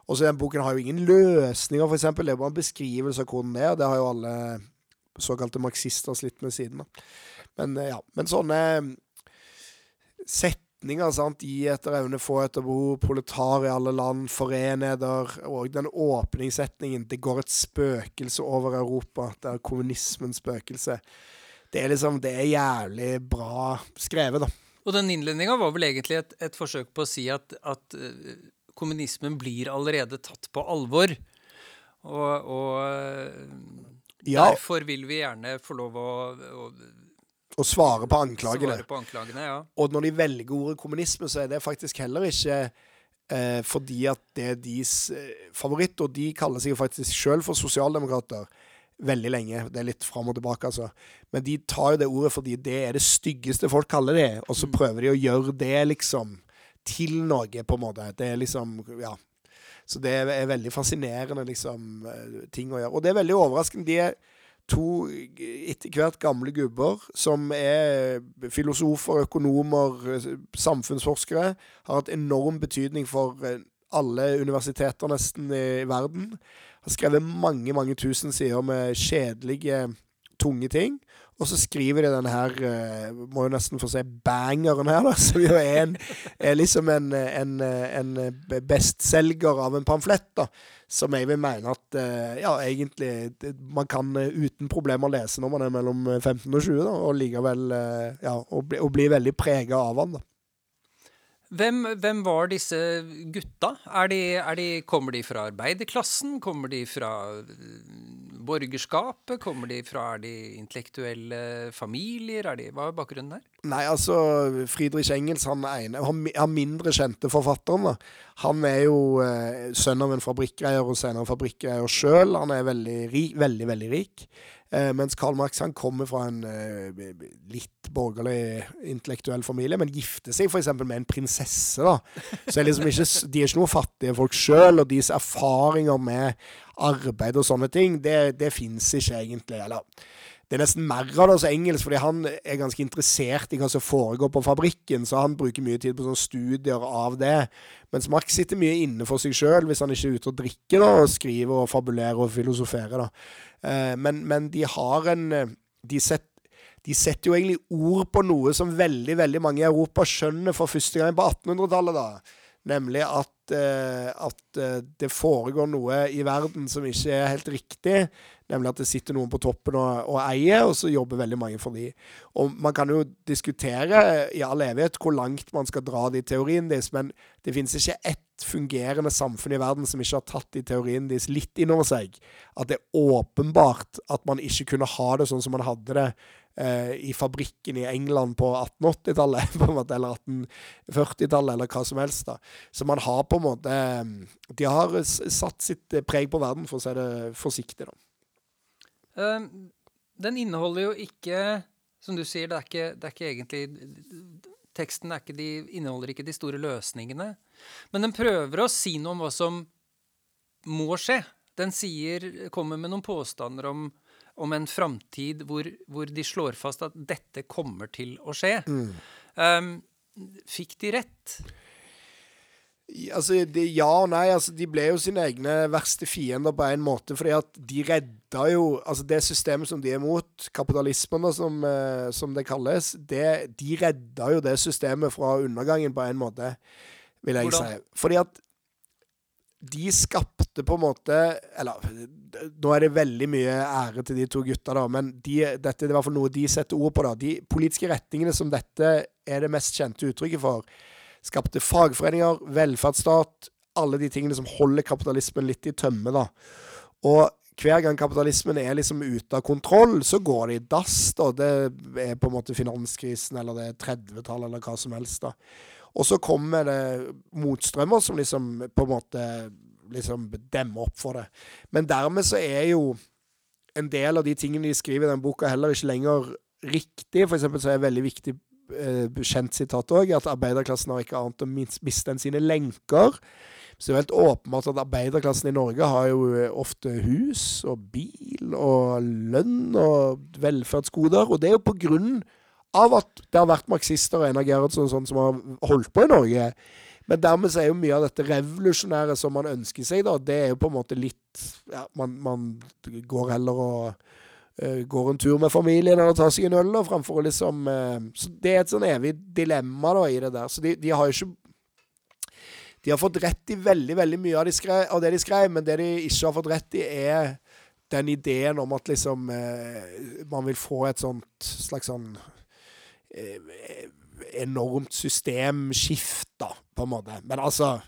Og så den boken har jo ingen løsninger, eksempel. Det er bare en beskrivelse av hvordan det er. og Det har jo alle såkalte marxister slitt med siden. Da. Men eh, ja, men sånne setninger sant, gi etter evne, få etter behov, proletar i alle land, foreneder, og den åpningssetningen 'Det går et spøkelse over Europa', det er kommunismens spøkelse. Det er liksom, det er jævlig bra skrevet, da. Og den innledninga var vel egentlig et, et forsøk på å si at, at eh, kommunismen blir allerede tatt på alvor. Og, og eh, Ja. derfor vil vi gjerne få lov å, å Og svare på anklagene. svare på anklagene. Ja. Og når de velger ordet kommunisme, så er det faktisk heller ikke eh, fordi at det er deres eh, favoritt, og de kaller seg jo faktisk sjøl for sosialdemokrater veldig lenge. Det er litt fram og tilbake, altså. Men de tar jo det ordet fordi det er det styggeste folk kaller det, og så prøver de å gjøre det liksom til noe, på en måte. Det er liksom Ja. Så det er, er veldig fascinerende, liksom, eh, ting å gjøre. Og det er veldig overraskende. De er to etter hvert gamle gubber som er filosofer, økonomer, samfunnsforskere. Har hatt enorm betydning for eh, alle universiteter nesten i verden. Har skrevet mange, mange tusen sider med kjedelige, tunge ting. Og så skriver de denne her, eh, må jo nesten få se bangeren her, da, som jo er, en, er liksom en, en, en bestselger av en pamflett, da. Som jeg vil mene at eh, ja, egentlig man kan eh, uten problemer lese når man er mellom 15 og 20, da, og likevel ja, og bli, og bli veldig prega av han, da. Hvem, hvem var disse gutta? Er de, er de, kommer de fra arbeiderklassen? Kommer de fra borgerskapet? Kommer de fra Er de intellektuelle familier? Er de, hva er bakgrunnen der? Nei, altså Friedrich Engels, han ene Han, han mindre kjente forfatteren, da. Han er jo eh, sønn av en fabrikkeier og senere fabrikkeier sjøl. Han er veldig ri, veldig, veldig rik. Eh, mens Karl Marx han kommer fra en eh, litt borgerlig intellektuell familie, men gifter seg f.eks. med en prinsesse. da. Så er liksom ikke, De er ikke noe fattige folk sjøl, og deres erfaringer med arbeid og sånne ting, det, det fins ikke egentlig. Eller det er nesten mer av det hos engelsk, fordi han er ganske interessert i hva som foregår på fabrikken, så han bruker mye tid på sånne studier av det. Mens Max sitter mye inne for seg sjøl hvis han ikke er ute og drikker da, og skriver og fabulerer og filosoferer. da. Eh, men, men de har en de, set, de setter jo egentlig ord på noe som veldig veldig mange i Europa skjønner for første gang på 1800-tallet. da. Nemlig at, eh, at eh, det foregår noe i verden som ikke er helt riktig. Nemlig at det sitter noen på toppen og, og eier, og så jobber veldig mange for de. Og Man kan jo diskutere i all evighet hvor langt man skal dra de teoriene deres, men det finnes ikke ett fungerende samfunn i verden som ikke har tatt de teoriene deres litt innover seg. At det er åpenbart at man ikke kunne ha det sånn som man hadde det eh, i fabrikken i England på 1880-tallet, eller 1840-tallet, eller hva som helst. da. Så man har på en måte De har satt sitt preg på verden, for å si det forsiktig. da. Um, den inneholder jo ikke Som du sier, det er ikke, det er ikke egentlig Teksten ikke de, inneholder ikke de store løsningene. Men den prøver å si noe om hva som må skje. Den sier, kommer med noen påstander om, om en framtid hvor, hvor, de slår fast at dette kommer til å skje. Mm. Um, fikk de rett? Altså, det, ja og nei. Altså, de ble jo sine egne verste fiender på en måte. fordi at de redda jo Altså, det systemet som de er mot, kapitalismen da, som, eh, som, det kalles, det, de redda jo det systemet fra undergangen på en måte, vil jeg Hvordan? si. Fordi at de skapte på en måte Eller nå er det veldig mye ære til de to gutta, da, men de, dette er i hvert fall noe de setter ord på. da. De politiske retningene som dette er det mest kjente uttrykket for Skapte fagforeninger, velferdsstat, alle de tingene som holder kapitalismen litt i tømme, da. Og hver gang kapitalismen er liksom ute av kontroll, så går det i dass. da. Det er på en måte finanskrisen, eller det er 30-tallet, eller hva som helst. da. Og så kommer det motstrømmer som liksom på en måte liksom demmer opp for det. Men dermed så er jo en del av de tingene de skriver i den boka, heller ikke lenger riktig. For eksempel så er det veldig viktig eh, kjent sitat òg, at arbeiderklassen har ikke annet å miste enn sine lenker. Så det er helt åpenbart at arbeiderklassen i Norge har jo eh, ofte hus og bil og lønn og velferdsgoder. Og det er jo på grunn av at det har vært marxister og Einar Gerhardsen sånn som har holdt på i Norge. Men dermed så er jo mye av dette revolusjonære som man ønsker seg, da, det er jo på en måte litt ja, man, man går heller og uh, går en tur med familien eller tar seg en øl, framfor å liksom uh, Så det er et sånn evig dilemma da i det der. Så de, de har jo ikke De har fått rett i veldig, veldig mye av, de skrev, av, det de skrev, men det de ikke har fått rett i, er den ideen om at liksom uh, man vil få et sånt slags sånn enormt systemskift, da, på en måte. Men altså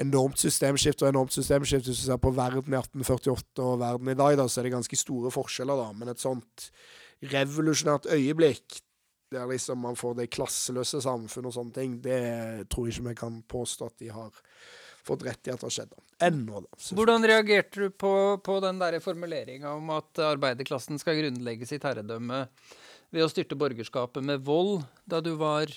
enormt systemskift og enormt systemskift. Hvis du ser på verden i 1848 og verden i dag, da, så er det ganske store forskjeller, da. Men et sånt revolusjonært øyeblikk der liksom man får det klasseløse samfunnet og sånne ting, det tror jeg ikke vi kan påstå at de har fått rett i at det har skjedd. Ennå, da. Hvordan reagerte du på, på den der formuleringa om at arbeiderklassen skal grunnlegges i herredømme ved å styrte borgerskapet med vold da du var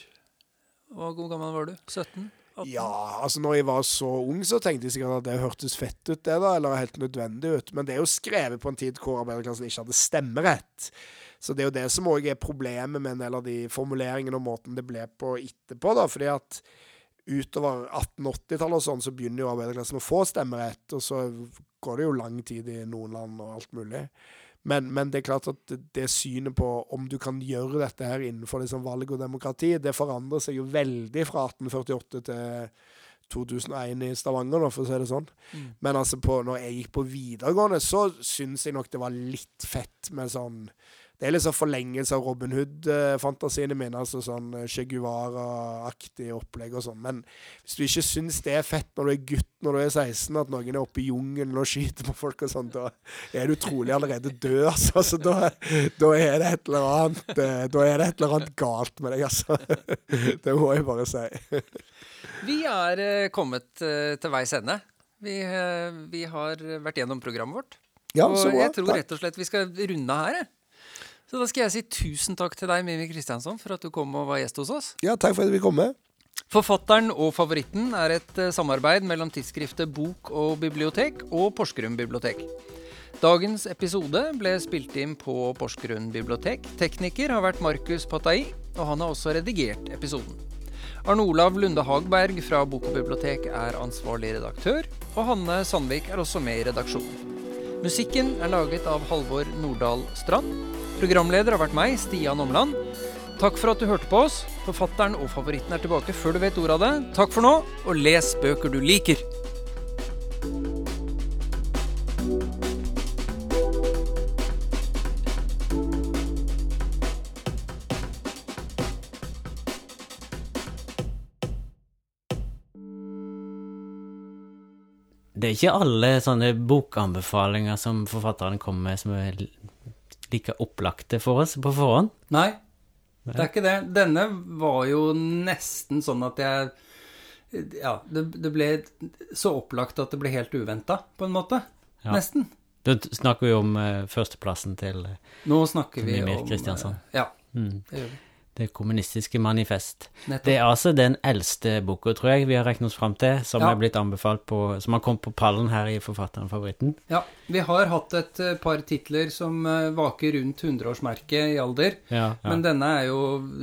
Hvor gammel var du? 17? 18? Ja, altså når jeg var så ung, så tenkte jeg sikkert at det hørtes fett ut, det da, eller helt nødvendig ut. Men det er jo skrevet på en tid hvor arbeiderklassen ikke hadde stemmerett. Så det er jo det som òg er problemet med en del av de formuleringene og måten det ble på etterpå, da. Fordi at utover 1880-tallet og sånn, så begynner jo arbeiderklassen å få stemmerett, og så går det jo lang tid i noen land og alt mulig. Men, men, det er klart at det synet på om du kan gjøre dette her innenfor liksom valg og demokrati, det forandrer seg jo veldig fra 1848 til 2001 i Stavanger, for å si det sånn. Mm. Men altså på, når jeg gikk på videregående, så syns jeg nok det var litt fett med sånn det er liksom forlengelse av Robin Hood-fantasiene mine. altså sånn eh, Che Guevara-aktig opplegg og sånn. Men hvis du ikke syns det er fett når du er gutt når du er 16, at noen er oppe i jungelen og skyter på folk og sånn, da er du trolig allerede død, altså. altså da, da, er det et eller annet eh, Da er det et eller annet galt med deg, altså. Det må jeg bare si. Vi er eh, kommet til veis ende. Vi, vi har vært gjennom programmet vårt. Ja, og jeg tror rett og slett vi skal runde her. Så da skal jeg si tusen takk til deg, Mimi Kristiansson, for at du kom og var gjest hos oss. Ja, takk for at vi kom med. Forfatteren og favoritten er et uh, samarbeid mellom tidsskriftet Bok og bibliotek og Porsgrunn bibliotek. Dagens episode ble spilt inn på Porsgrunn bibliotek. Tekniker har vært Markus Patai, og han har også redigert episoden. Arne Olav Lunde Hagberg fra Bok og bibliotek er ansvarlig redaktør, og Hanne Sandvik er også med i redaksjonen. Musikken er laget av Halvor Nordahl Strand. Programleder har vært meg, Stian Omland. Takk for at du hørte på oss. Forfatteren og favoritten er tilbake før du vet ordet av det. Takk for nå, og les bøker du liker. Det er ikke alle sånne bokanbefalinger som forfatteren kommer med, som er like opplagte for oss på forhånd. Nei, det er ikke det. Denne var jo nesten sånn at jeg Ja, det, det ble så opplagt at det ble helt uventa, på en måte. Ja. Nesten. Da snakker vi om uh, førsteplassen til eh, Nå snakker vi Mimir om Kristiansand. Uh, Ja, mm, det gjør vi. Det kommunistiske manifest. Nettopp. Det er altså den eldste boka, tror jeg, vi har regnet oss fram til, som Ja. er blitt anbefalt på Som har kommet på pallen her i Forfatteren-favoritten. Ja, vi har hatt et eh, par titler som eh, vaker rundt 100-årsmerket i alder. Ja, ja. Men denne er jo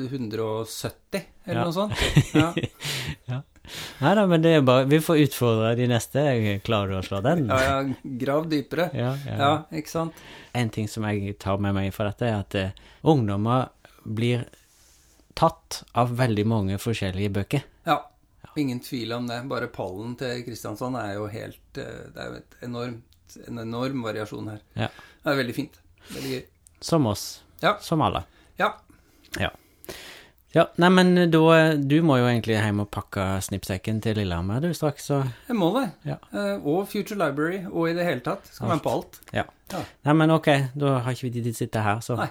170, eller Ja. noe sånt. Ja. Nei da, men det er bare Vi får utfordre de neste. Klarer du å slå den? ja, ja, grav dypere. Ja, ja. Ja, ikke sant? En ting som jeg tar med meg fra dette, er at uh, ungdommer blir tatt av veldig mange forskjellige bøker. Ja. Ingen tvil om det. Bare pallen til Kristiansand er jo helt eh, Det er jo et enormt, en enorm variasjon her. Ja. Det er veldig fint. Veldig gøy. Som oss. Ja. Som alle. Ja. Ja. Ja, nei, men da Du må jo egentlig hjem og pakke snippsekken til Lillehammer, du, straks, så Jeg må det. Ja. Eh, og Future Library, og i det hele tatt. Skal være med på alt. Ja. Ja. Nei, men ok, da har ikke vi tid til å sitte her, så Nei.